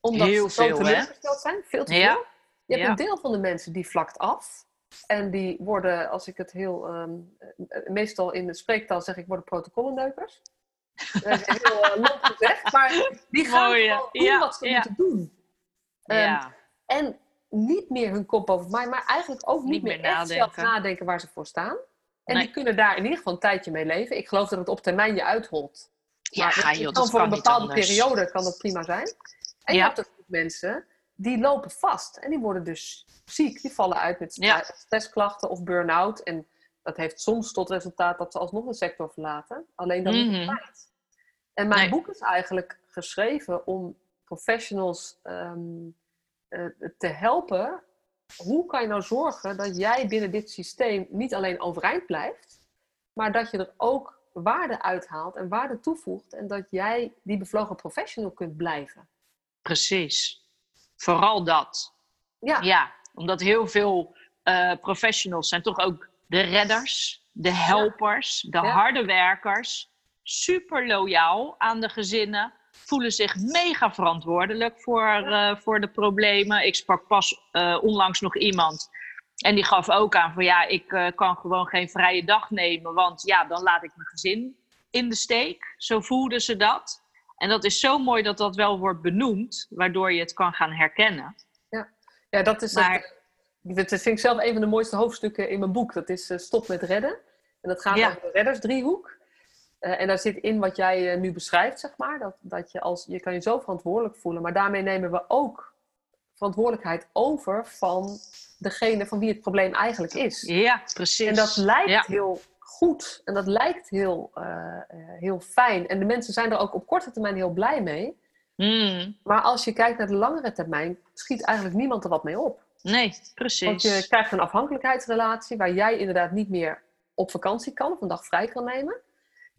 Omdat Heel ze zo veel, teleurgesteld zijn. Veel te Ja. veel. Je hebt Ja. een deel van de mensen die vlakt af. En die worden, als ik het heel, ehm, eh, meestal in de spreektaal zeg ik, worden protocollenneukers. Dat is heel uh, lomp gezegd, maar die gaan Mooi, ja. doen Ja, wat ze ja. moeten doen. Ehm. En niet meer hun kop over mij, maar eigenlijk ook niet, Niet meer, meer echt zelf nadenken. waar ze voor staan. En Nee. die kunnen daar in ieder geval een tijdje mee leven. Ik geloof dat het op termijn je uitholt. Ja, maar joh, kan voor een bepaalde periode kan dat prima zijn. En je hebt ook mensen die lopen vast. En die worden dus ziek. Die vallen uit met stressklachten of burn-out. En dat heeft soms tot resultaat dat ze alsnog de sector verlaten. Alleen dan niet Mhm. op tijd. En mijn Nee. boek is eigenlijk geschreven om professionals ehm, eh, te helpen. Hoe kan je nou zorgen dat jij binnen dit systeem niet alleen overeind blijft, maar dat je er ook waarde uithaalt en waarde toevoegt en dat jij die bevlogen professional kunt blijven. Precies. Vooral dat. Ja, Ja, omdat heel veel eh, professionals zijn toch ook de redders, de helpers, de Ja. harde werkers. Super loyaal aan de gezinnen. Voelen zich mega verantwoordelijk voor, eh, voor de problemen. Ik sprak pas eh, onlangs nog iemand. En die gaf ook aan van ja, ik eh, kan gewoon geen vrije dag nemen. Want ja, dan laat ik mijn gezin in de steek. Zo voelden ze dat. En dat is zo mooi dat dat wel wordt benoemd. Waardoor je het kan gaan herkennen. ja dat is Maar- het. Dat vind ik zelf een van de mooiste hoofdstukken in mijn boek. Dat is Stop met redden. En dat gaat Ja. over de reddersdriehoek. Eh, en daar zit in wat jij eh, nu beschrijft, zeg maar. Dat, dat je, als, je kan je zo verantwoordelijk voelen. Maar daarmee nemen we ook verantwoordelijkheid over van degene van wie het probleem eigenlijk is. Ja, precies. En dat lijkt Ja. heel goed. En dat lijkt heel, eh, heel fijn. En de mensen zijn er ook op korte termijn heel blij mee. Mm, Maar als je kijkt naar de langere termijn, schiet eigenlijk niemand er wat mee op. nee, precies. Want je krijgt een afhankelijkheidsrelatie waar jij inderdaad niet meer op vakantie kan of een dag vrij kan nemen.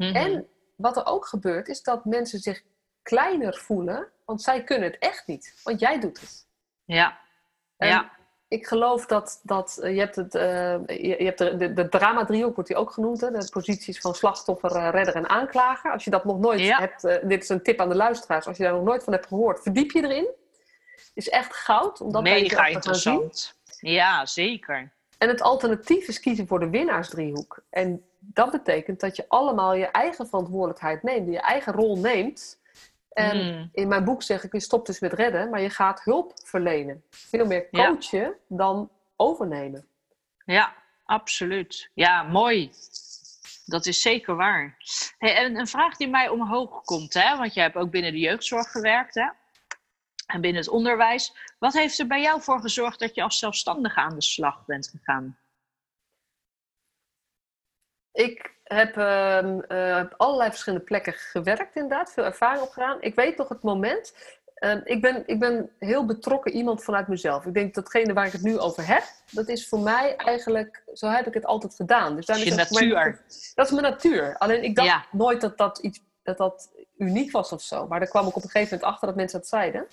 Mhm. En wat er ook gebeurt, is dat mensen zich kleiner voelen, want zij kunnen het echt niet. Want jij doet het. Ja, En ja, Ik geloof dat, dat eh, je hebt het, eh, je, je hebt de, de, de drama-driehoek, wordt die ook genoemd. Hè? De posities van slachtoffer, eh, redder en aanklager. Als je dat nog nooit Ja. hebt, dit is een tip aan de luisteraars. Als je daar nog nooit van hebt gehoord, verdiep je erin. is echt goud om dat bij mega jezelf te gaan zien. interessant. Ja, zeker. En het alternatief is kiezen voor de winnaarsdriehoek. En dat betekent dat je allemaal je eigen verantwoordelijkheid neemt, je eigen rol neemt. En Mm. in mijn boek zeg ik, je stopt dus met redden, maar je gaat hulp verlenen. Veel meer Ja. coachen dan overnemen. Ja, absoluut. Ja, mooi. Dat is zeker waar. Hey, en een vraag die mij omhoog komt, hè? want jij hebt ook binnen de jeugdzorg gewerkt hè? en binnen het onderwijs. Wat heeft er bij jou voor gezorgd dat je als zelfstandige aan de slag bent gegaan? Ik heb ehm, eh, op allerlei verschillende plekken gewerkt inderdaad, veel ervaring opgedaan. Ik weet nog het moment, ehm, ik, ben, ik ben heel betrokken iemand vanuit mezelf. Ik denk datgene waar ik het nu over heb, dat is voor mij eigenlijk, zo heb ik het altijd gedaan. Dus Dat is je mij- natuur. dat is mijn natuur. Alleen ik dacht Ja. nooit dat dat, iets, dat dat uniek was of zo. Maar daar kwam ik op een gegeven moment achter dat mensen dat zeiden.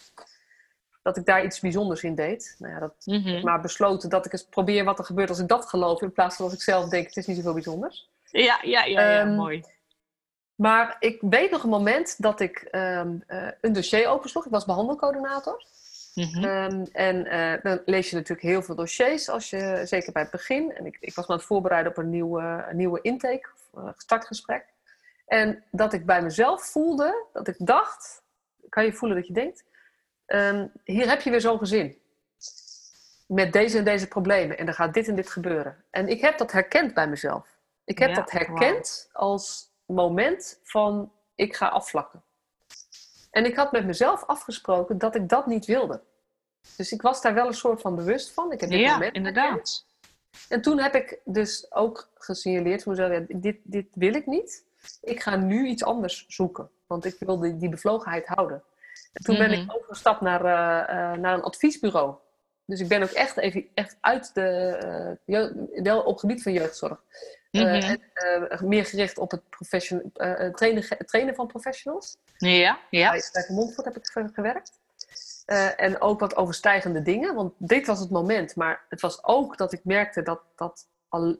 Dat ik daar iets bijzonders in deed. Nou ja, dat Mhm. maar besloten dat ik eens probeer wat er gebeurt als ik dat geloof. In plaats van als ik zelf denk, het is niet zoveel bijzonders. Ja, ja, ja, ja Ehm, mooi. Maar ik weet nog een moment dat ik ehm, eh, een dossier opensloeg. Ik was behandelcoördinator. Mhm. Ehm, en eh, dan lees je natuurlijk heel veel dossiers, als je, zeker bij het begin. En ik, ik was me aan het voorbereiden op een nieuwe, een nieuwe intake, of, eh, startgesprek. En dat ik bij mezelf voelde, dat ik dacht, kan je voelen dat je denkt, ehm, hier heb je weer zo'n gezin. Met deze en deze problemen. En er gaat dit en dit gebeuren. En ik heb dat herkend bij mezelf. Ik heb Ja, dat herkend als moment van, ik ga afvlakken. En ik had met mezelf afgesproken dat ik dat niet wilde. Dus ik was daar wel een soort van bewust van. Ik heb dit Ja, moment herkend. inderdaad. En toen heb ik dus ook gesignaleerd voor mezelf, ja, dit, dit wil ik niet. Ik ga nu iets anders zoeken. Want ik wil die, die bevlogenheid houden. En toen ben ik Mhm. overgestapt naar, eh, eh, naar een adviesbureau. Dus ik ben ook echt even echt uit de, eh, wel op het gebied van jeugdzorg. Mhm. en, meer gericht op het profession, trainen, trainen van professionals. Ja, ja. Bij Strijker Montfort heb ik ge- gewerkt. En ook wat overstijgende dingen. Want dit was het moment. Maar het was ook dat ik merkte dat, dat, al,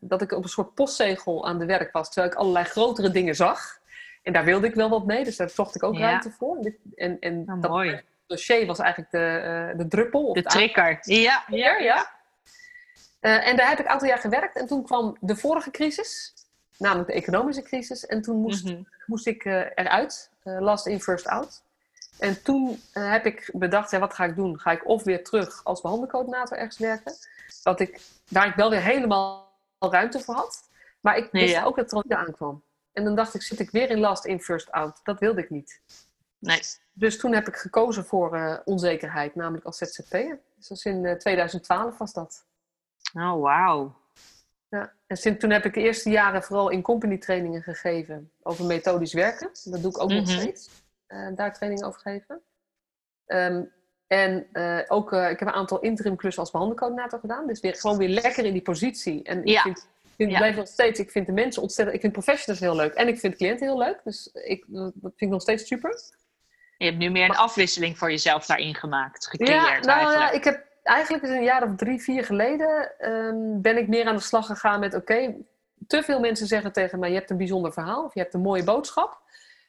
dat ik op een soort postzegel aan de werk was. Terwijl ik allerlei grotere dingen zag. En daar wilde ik wel wat mee. Dus daar zocht ik ook Ja. ruimte voor. En, dit- en, en Nou, dat mooi. dossier was eigenlijk de, eh, de druppel. De trigger. Ja, ja, ja. eh, en daar heb ik een aantal jaar gewerkt. En toen kwam de vorige crisis. Namelijk de economische crisis. En toen moest Mhm. moest ik eh, eruit. last in, first out. En toen heb ik bedacht, ja, wat ga ik doen? Ga ik of weer terug als behandelcoördinator ergens werken? Dat ik, waar ik wel weer helemaal ruimte voor had. Maar ik wist Ja. ook dat er aankwam. En dan dacht ik, zit ik weer in last in, first out? Dat wilde ik niet. Nee. Dus toen heb ik gekozen voor eh, onzekerheid, namelijk als ZZP'er. Dus dat is in eh, 2012 was dat. Oh, wauw. Ja. En sinds toen heb ik de eerste jaren vooral in company trainingen gegeven over methodisch werken. Dat doe ik ook nog Mhm. steeds. eh, daar trainingen over geven. Ehm, en eh, ook, eh, ik heb een aantal interim klussen als behandelcoördinator gedaan. Dus weer, gewoon weer lekker in die positie. En ik Ja. vind, vind, Ja. blijf nog steeds, ik vind de mensen ontzettend, ik vind professionals heel leuk. En ik vind cliënten heel leuk. Dus ik, dat vind ik nog steeds super. Je hebt nu meer een afwisseling voor jezelf daarin gemaakt, gecreëerd Ja, nou eigenlijk. ja, ik heb eigenlijk is een jaar of drie, vier geleden ehm, ben ik meer aan de slag gegaan met oké, te veel mensen zeggen tegen mij, je hebt een bijzonder verhaal of je hebt een mooie boodschap.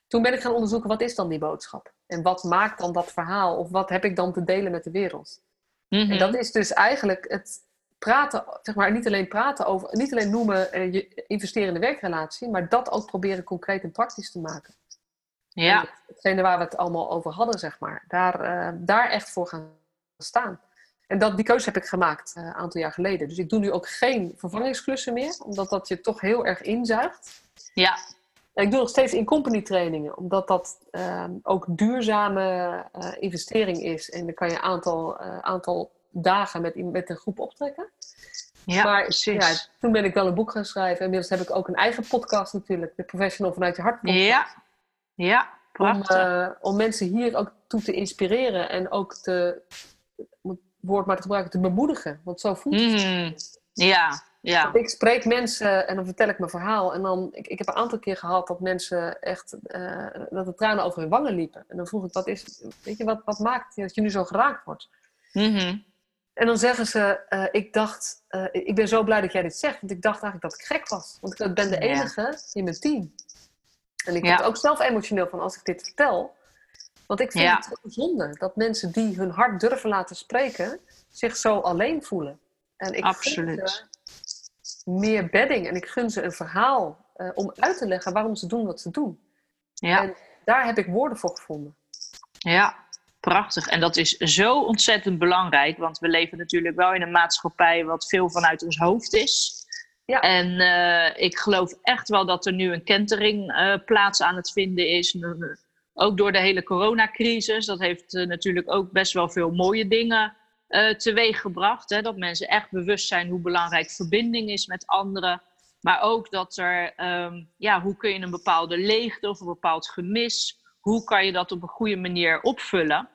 Toen ben ik gaan onderzoeken, wat is dan die boodschap? En wat maakt dan dat verhaal? Of wat heb ik dan te delen met de wereld? Mhm. En dat is dus eigenlijk het praten, zeg maar, niet alleen praten over, niet alleen noemen eh, je investeren in de werkrelatie, maar dat ook proberen concreet en praktisch te maken. Ja, En hetgene waar we het allemaal over hadden, zeg maar. Daar, eh, daar echt voor gaan staan. En dat, die keuze heb ik gemaakt eh, een aantal jaar geleden. Dus ik doe nu ook geen vervangingsklussen meer, omdat dat je toch heel erg inzuigt. ja, En ik doe nog steeds in company trainingen, omdat dat ook duurzame investering is. En dan kan je een aantal, aantal dagen met, met een groep optrekken. ja maar precies. ja, toen ben ik wel een boek gaan schrijven. Inmiddels heb ik ook een eigen podcast natuurlijk, de Professional vanuit je hart podcast. Ja, ja, om, prachtig. eh, om mensen hier ook toe te inspireren en ook te, om het woord maar te gebruiken, te bemoedigen. Want zo voelt het. Mhm. Ja, ja. Ik spreek mensen en dan vertel ik mijn verhaal. En dan, ik, ik heb een aantal keer gehad dat mensen echt, eh, dat de tranen over hun wangen liepen. En dan vroeg ik, wat is, weet je, wat, wat maakt dat je nu zo geraakt wordt? Mhm. En dan zeggen ze, eh, ik dacht, eh, ik ben zo blij dat jij dit zegt. Want ik dacht eigenlijk dat ik gek was. Want ik ben de Ja. enige in mijn team. En ik Ja. word ook zelf emotioneel van als ik dit vertel. Want ik vind Ja. het zo zonde dat mensen die hun hart durven laten spreken, zich zo alleen voelen. En ik Absoluut. gun ze meer bedding en ik gun ze een verhaal eh, om uit te leggen waarom ze doen wat ze doen. Ja. En daar heb ik woorden voor gevonden. Ja, prachtig. En dat is zo ontzettend belangrijk, want we leven natuurlijk wel in een maatschappij wat veel vanuit ons hoofd is. Ja. En eh, ik geloof echt wel dat er nu een kentering eh, plaats aan het vinden is. Eh, Ook door de hele coronacrisis. Dat heeft natuurlijk ook best wel veel mooie dingen teweeg gebracht. Hè? Dat mensen echt bewust zijn hoe belangrijk verbinding is met anderen. Maar ook dat er, ehm, ja, hoe kun je een bepaalde leegte of een bepaald gemis, hoe kan je dat op een goede manier opvullen?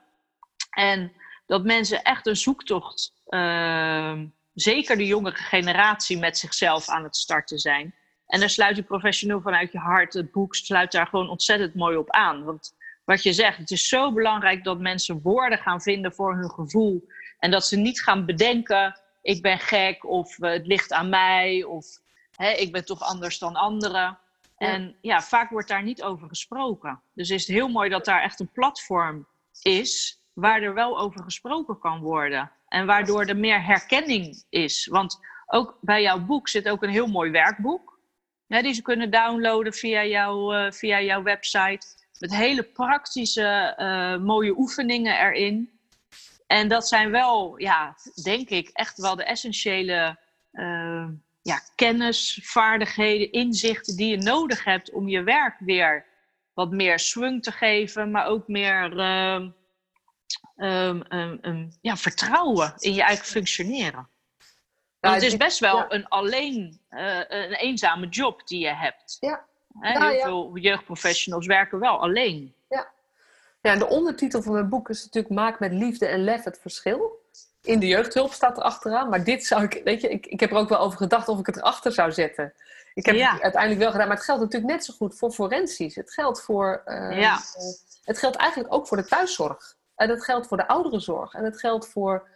En dat mensen echt een zoektocht, ehm, zeker de jongere generatie, met zichzelf aan het starten zijn. En daar sluit je professioneel vanuit je hart, het boek sluit daar gewoon ontzettend mooi op aan. Want wat je zegt, het is zo belangrijk dat mensen woorden gaan vinden voor hun gevoel. En dat ze niet gaan bedenken, ik ben gek of eh, het ligt aan mij. Of hè, ik ben toch anders dan anderen. En ja, vaak wordt daar niet over gesproken. Dus is het heel mooi dat daar echt een platform is waar er wel over gesproken kan worden. En waardoor er meer herkenning is. Want ook bij jouw boek zit ook een heel mooi werkboek. Hè, die ze kunnen downloaden via, jou, uh, via jouw website. Met hele praktische, uh, mooie oefeningen erin. En dat zijn wel, ja, denk ik, echt wel de essentiële uh, ja, kennis, vaardigheden, inzichten die je nodig hebt om je werk weer wat meer swing te geven, maar ook meer um, um, ja, vertrouwen in je eigen functioneren. Want het is best wel een alleen, uh, een eenzame job die je hebt. Ja. He, heel veel jeugdprofessionals werken wel alleen. Ja. ja, en de ondertitel van mijn boek is natuurlijk Maak met liefde en lef het verschil in de jeugdhulp staat er achteraan. Maar dit zou ik, weet je, ik, ik heb er ook wel over gedacht of ik het erachter zou zetten. Ik heb het uiteindelijk wel gedaan, maar het geldt natuurlijk net zo goed voor forensisch. Het geldt voor, uh, ja. het geldt eigenlijk ook voor de thuiszorg. En het geldt voor de ouderenzorg. En het geldt voor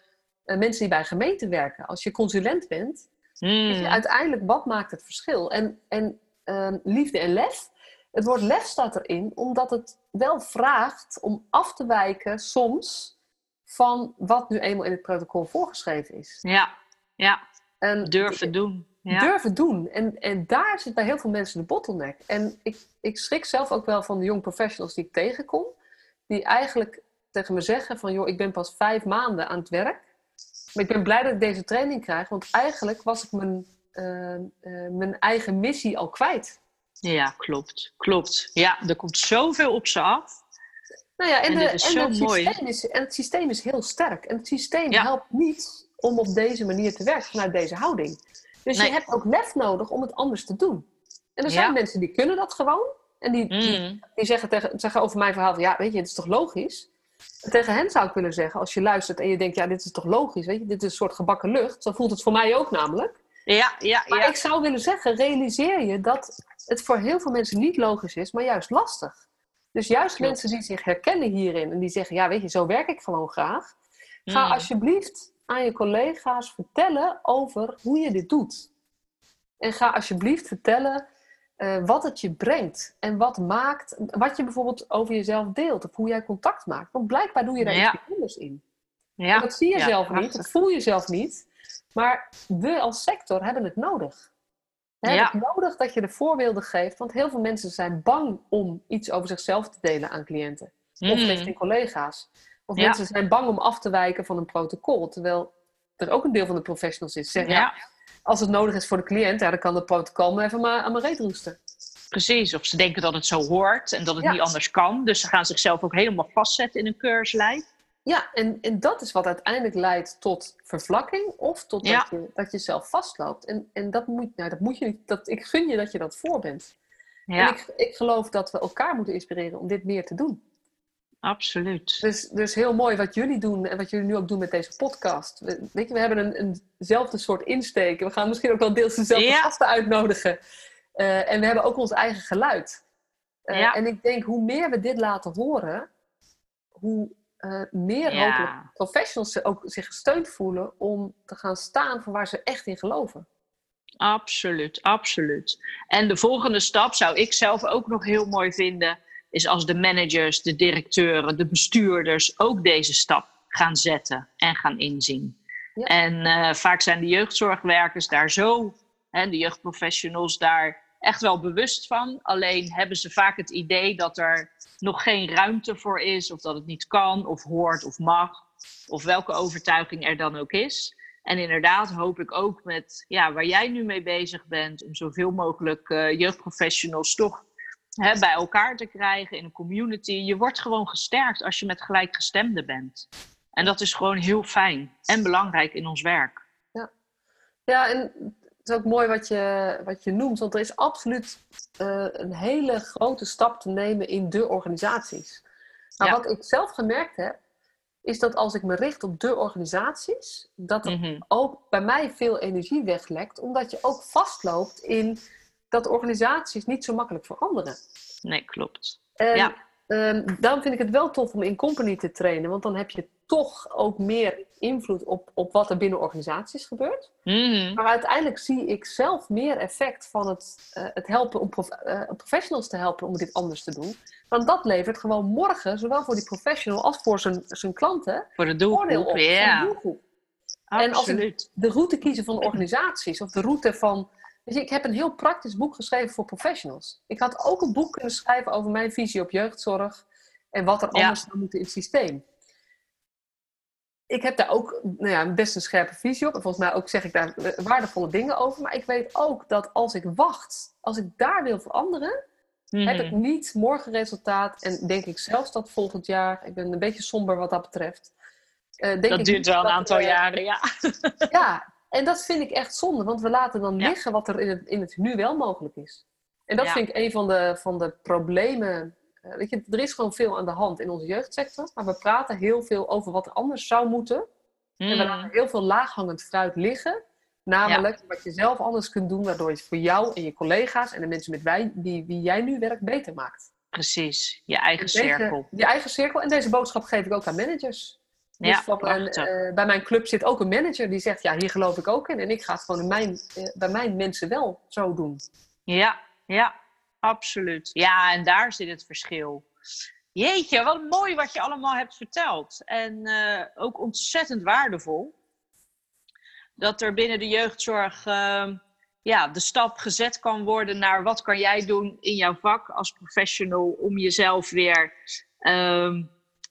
uh, mensen die bij gemeenten werken. Als je consulent bent, mm. je uiteindelijk wat maakt het verschil? En, en uh, liefde en lef. Het woord lef staat erin, omdat het wel vraagt om af te wijken soms van wat nu eenmaal in het protocol voorgeschreven is. Ja, ja. En durven doen. Ja. Durven doen. En, en daar zit bij heel veel mensen de bottleneck. En ik, ik schrik zelf ook wel van de young professionals die ik tegenkom. Die eigenlijk tegen me zeggen van... joh, ik ben pas vijf maanden aan het werk. Maar ik ben blij dat ik deze training krijg. Want eigenlijk was ik mijn, uh, uh, mijn eigen missie al kwijt. Ja, klopt. Klopt. Ja, er komt zoveel op ze af. Nou ja, en, en, de, en het, systeem is, en het systeem is heel sterk. En het systeem helpt niet om op deze manier te werken, vanuit deze houding. Dus je hebt ook lef nodig om het anders te doen. En er zijn mensen die kunnen dat gewoon. En die, die, mm. die, zeggen, tegen, zeggen over mijn verhaal van, ja, weet je, het is toch logisch? En tegen hen zou ik willen zeggen, als je luistert en je denkt, ja, dit is toch logisch, weet je, dit is een soort gebakken lucht. Zo voelt het voor mij ook namelijk. Ja, ja, maar ik zou willen zeggen, realiseer je dat het voor heel veel mensen niet logisch is, maar juist lastig. Dus juist mensen die zich herkennen hierin en die zeggen: Ja, weet je, zo werk ik gewoon graag. Ga mm. alsjeblieft aan je collega's vertellen over hoe je dit doet. En ga alsjeblieft vertellen uh, wat het je brengt. En wat maakt, wat je bijvoorbeeld over jezelf deelt. Of hoe jij contact maakt. Want blijkbaar doe je daar iets anders in. Ja. En dat zie je zelf niet, dat voel je zelf niet. Maar we als sector hebben het nodig. He, ja. Het nodig dat je de voorbeelden geeft, want heel veel mensen zijn bang om iets over zichzelf te delen aan cliënten. Of mm. richting collega's. Of mensen zijn bang om af te wijken van een protocol. Terwijl er ook een deel van de professionals is. Zeg, ja. Als het nodig is voor de cliënt, ja, dan kan het protocol maar even maar aan mijn reet roesten. Precies, of ze denken dat het zo hoort en dat het niet anders kan. Dus ze gaan zichzelf ook helemaal vastzetten in een keurslijf. Ja, en, en dat is wat uiteindelijk leidt tot vervlakking of tot dat, je, dat je zelf vastloopt. En, en dat, moet, nou, dat moet je niet, dat, ik gun je dat je dat voor bent. Ja. En ik, ik geloof dat we elkaar moeten inspireren om dit meer te doen. Absoluut. Dus, dus heel mooi wat jullie doen en wat jullie nu ook doen met deze podcast. We, weet je, we hebben een, eenzelfde soort insteek. We gaan misschien ook wel deels dezelfde ja. gasten uitnodigen. Uh, en we hebben ook ons eigen geluid. Uh, ja. En ik denk, hoe meer we dit laten horen, hoe uh, meer ja. hopelijk professionals ook zich gesteund voelen om te gaan staan voor waar ze echt in geloven. Absoluut, absoluut. En de volgende stap zou ik zelf ook nog heel mooi vinden, is als de managers, de directeuren, de bestuurders ook deze stap gaan zetten en gaan inzien. Ja. En uh, vaak zijn de jeugdzorgwerkers daar zo, hè, de jeugdprofessionals daar echt wel bewust van. Alleen hebben ze vaak het idee dat er nog geen ruimte voor is, of dat het niet kan, of hoort, of mag, of welke overtuiging er dan ook is. En inderdaad hoop ik ook met ja, waar jij nu mee bezig bent, om zoveel mogelijk uh, jeugdprofessionals toch hè, bij elkaar te krijgen in een community. Je wordt gewoon gesterkt als je met gelijkgestemden bent. En dat is gewoon heel fijn en belangrijk in ons werk. Ja, ja en het is ook mooi wat je, wat je noemt, want er is absoluut uh, een hele grote stap te nemen in de organisaties. Maar wat ik zelf gemerkt heb, is dat als ik me richt op de organisaties, dat er mm-hmm. ook bij mij veel energie weglekt, omdat je ook vastloopt in dat organisaties niet zo makkelijk veranderen. Nee, klopt. En, ja. Um, daarom vind ik het wel tof om in company te trainen, want dan heb je toch ook meer invloed op, op wat er binnen organisaties gebeurt. Mhm. Maar uiteindelijk zie ik zelf meer effect van het, eh, het helpen om prof- eh, professionals te helpen om dit anders te doen. Want dat levert gewoon morgen, zowel voor die professional als voor zijn, zijn klanten, Voor de voordeel doelgroep, op. voor de ja. doelgroep. En als Absoluut. De route kiezen van organisaties of de route van. Je, ik heb een heel praktisch boek geschreven voor professionals. Ik had ook een boek kunnen schrijven over mijn visie op jeugdzorg en wat er anders zou moeten in het systeem. Ik heb daar ook nou ja, best een scherpe visie op. En volgens mij ook zeg ik daar waardevolle dingen over. Maar ik weet ook dat als ik wacht, als ik daar wil veranderen, heb ik Mhm. niet morgen resultaat. En denk ik zelfs dat volgend jaar, ik ben een beetje somber wat dat betreft. eh, denk Dat ik duurt wel een aantal eh, jaren, ja. Ja, en dat vind ik echt zonde, want we laten dan Ja. liggen wat er in het, in het nu wel mogelijk is. En dat Ja. vind ik een van de, van de problemen. Eh, weet je, er is gewoon veel aan de hand in onze jeugdsector, maar we praten heel veel over wat er anders zou moeten. En we Mhm. laten heel veel laaghangend fruit liggen. Namelijk wat je zelf anders kunt doen, waardoor je het voor jou en je collega's en de mensen met wij, die, wie jij nu werkt beter maakt. Precies, je eigen Deze- cirkel. je eigen cirkel. En deze boodschap geef ik ook aan managers. Dus Ja, van een, prachtig. eh, bij mijn club zit ook een manager die zegt: Ja, hier geloof ik ook in. En ik ga het gewoon in mijn, eh, bij mijn mensen wel zo doen. Ja, ja, absoluut. Ja, en daar zit het verschil. Jeetje, wat mooi wat je allemaal hebt verteld. En eh, ook ontzettend waardevol. Dat er binnen de jeugdzorg ehm, ja, de stap gezet kan worden naar wat kan jij doen in jouw vak als professional om jezelf weer ehm,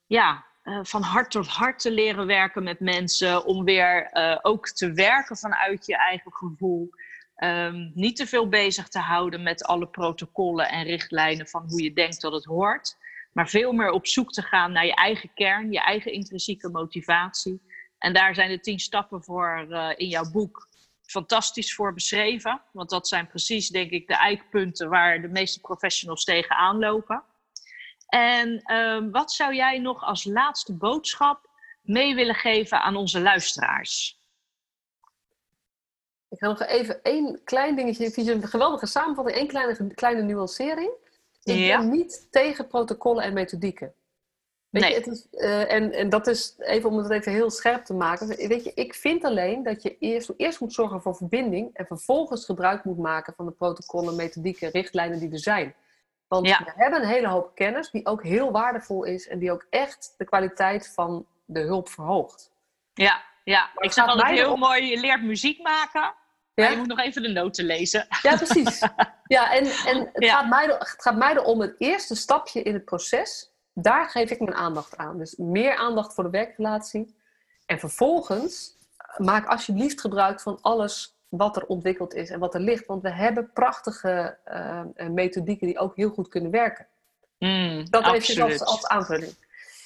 ja, eh, van hart tot hart te leren werken met mensen. Om weer eh, ook te werken vanuit je eigen gevoel. Ehm, niet te veel bezig te houden met alle protocollen en richtlijnen van hoe je denkt dat het hoort. Maar veel meer op zoek te gaan naar je eigen kern, je eigen intrinsieke motivatie. En daar zijn de tien stappen voor eh, in jouw boek fantastisch voor beschreven. Want dat zijn precies, denk ik, de eikpunten waar de meeste professionals tegenaan lopen. En ehm, wat zou jij nog als laatste boodschap mee willen geven aan onze luisteraars? Ik ga nog even één klein dingetje. Ik vind een geweldige samenvatting, één kleine, kleine nuancering. Ik Ja. ben niet tegen protocollen en methodieken. Weet Nee. je, het is, eh, en, en dat is even om het even heel scherp te maken. Weet je, ik vind alleen dat je eerst, eerst moet zorgen voor verbinding en vervolgens gebruik moet maken van de protocollen, methodieken, richtlijnen die er zijn. Want Ja. we hebben een hele hoop kennis die ook heel waardevol is en die ook echt de kwaliteit van de hulp verhoogt. Ja, ja. ik altijd mij heel mooi, je leert muziek maken, maar Ja? je moet nog even de noten lezen. Ja, precies. Ja, en, en het, Ja. Gaat mij, het gaat mij erom het eerste stapje in het proces. Daar geef ik mijn aandacht aan. Dus meer aandacht voor de werkrelatie. En vervolgens eh, maak alsjeblieft gebruik van alles wat er ontwikkeld is en wat er ligt. Want we hebben prachtige eh, eh, methodieken die ook heel goed kunnen werken. Mm, Dat even absoluut. als, als aanvulling.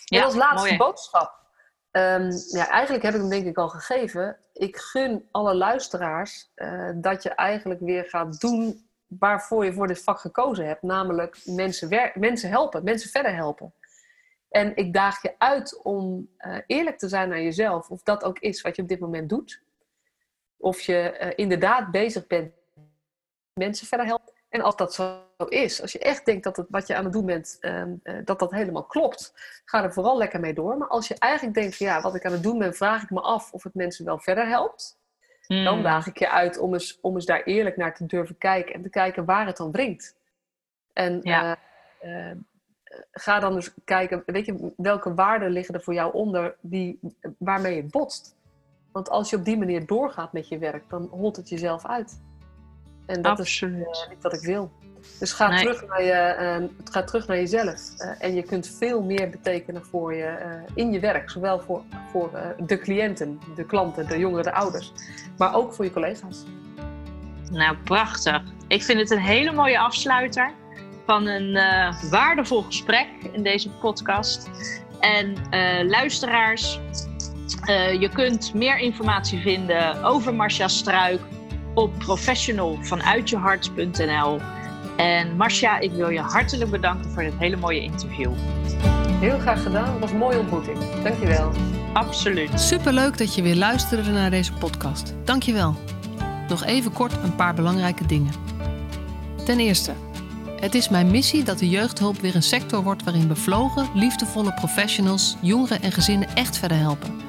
Ja, en als laatste mooi. boodschap. Ehm, ja, eigenlijk heb ik hem denk ik al gegeven. Ik gun alle luisteraars eh, dat je eigenlijk weer gaat doen waarvoor je voor dit vak gekozen hebt. Namelijk mensen, mensen helpen, mensen verder helpen. En ik daag je uit om eerlijk te zijn naar jezelf. Of dat ook is wat je op dit moment doet. Of je eh, inderdaad bezig bent mensen verder helpen. En als dat zo is, als je echt denkt dat het, wat je aan het doen bent, ehm, eh, dat dat helemaal klopt, ga er vooral lekker mee door. Maar als je eigenlijk denkt ja, wat ik aan het doen ben, vraag ik me af of het mensen wel verder helpt. Mm, Dan daag ik je uit om eens, om eens daar eerlijk naar te durven kijken en te kijken waar het dan brengt. En Ja. eh, ga dan dus kijken, weet je, welke waarden liggen er voor jou onder die, waarmee het botst. Want als je op die manier doorgaat met je werk, dan holt het jezelf uit. En dat is eh, niet wat ik wil. Dus ga, Nee. terug, naar je, eh, ga terug naar jezelf. Eh, en je kunt veel meer betekenen voor je eh, in je werk. Zowel voor, voor de cliënten, de klanten, de jongeren, de ouders. Maar ook voor je collega's. Nou, prachtig. Ik vind het een hele mooie afsluiter van een waardevol gesprek in deze podcast. En luisteraars, eh, je kunt meer informatie vinden over Marcia Struik op professionalvanuitjehart.nl. En Marcia, ik wil je hartelijk bedanken voor dit hele mooie interview. Heel graag gedaan. Het was een mooie ontmoeting. Dankjewel. Absoluut. Superleuk dat je weer luisterde naar deze podcast. Dankjewel. Nog even kort een paar belangrijke dingen. Ten eerste, Het is mijn missie dat de jeugdhulp weer een sector wordt waarin bevlogen, liefdevolle professionals jongeren en gezinnen echt verder helpen.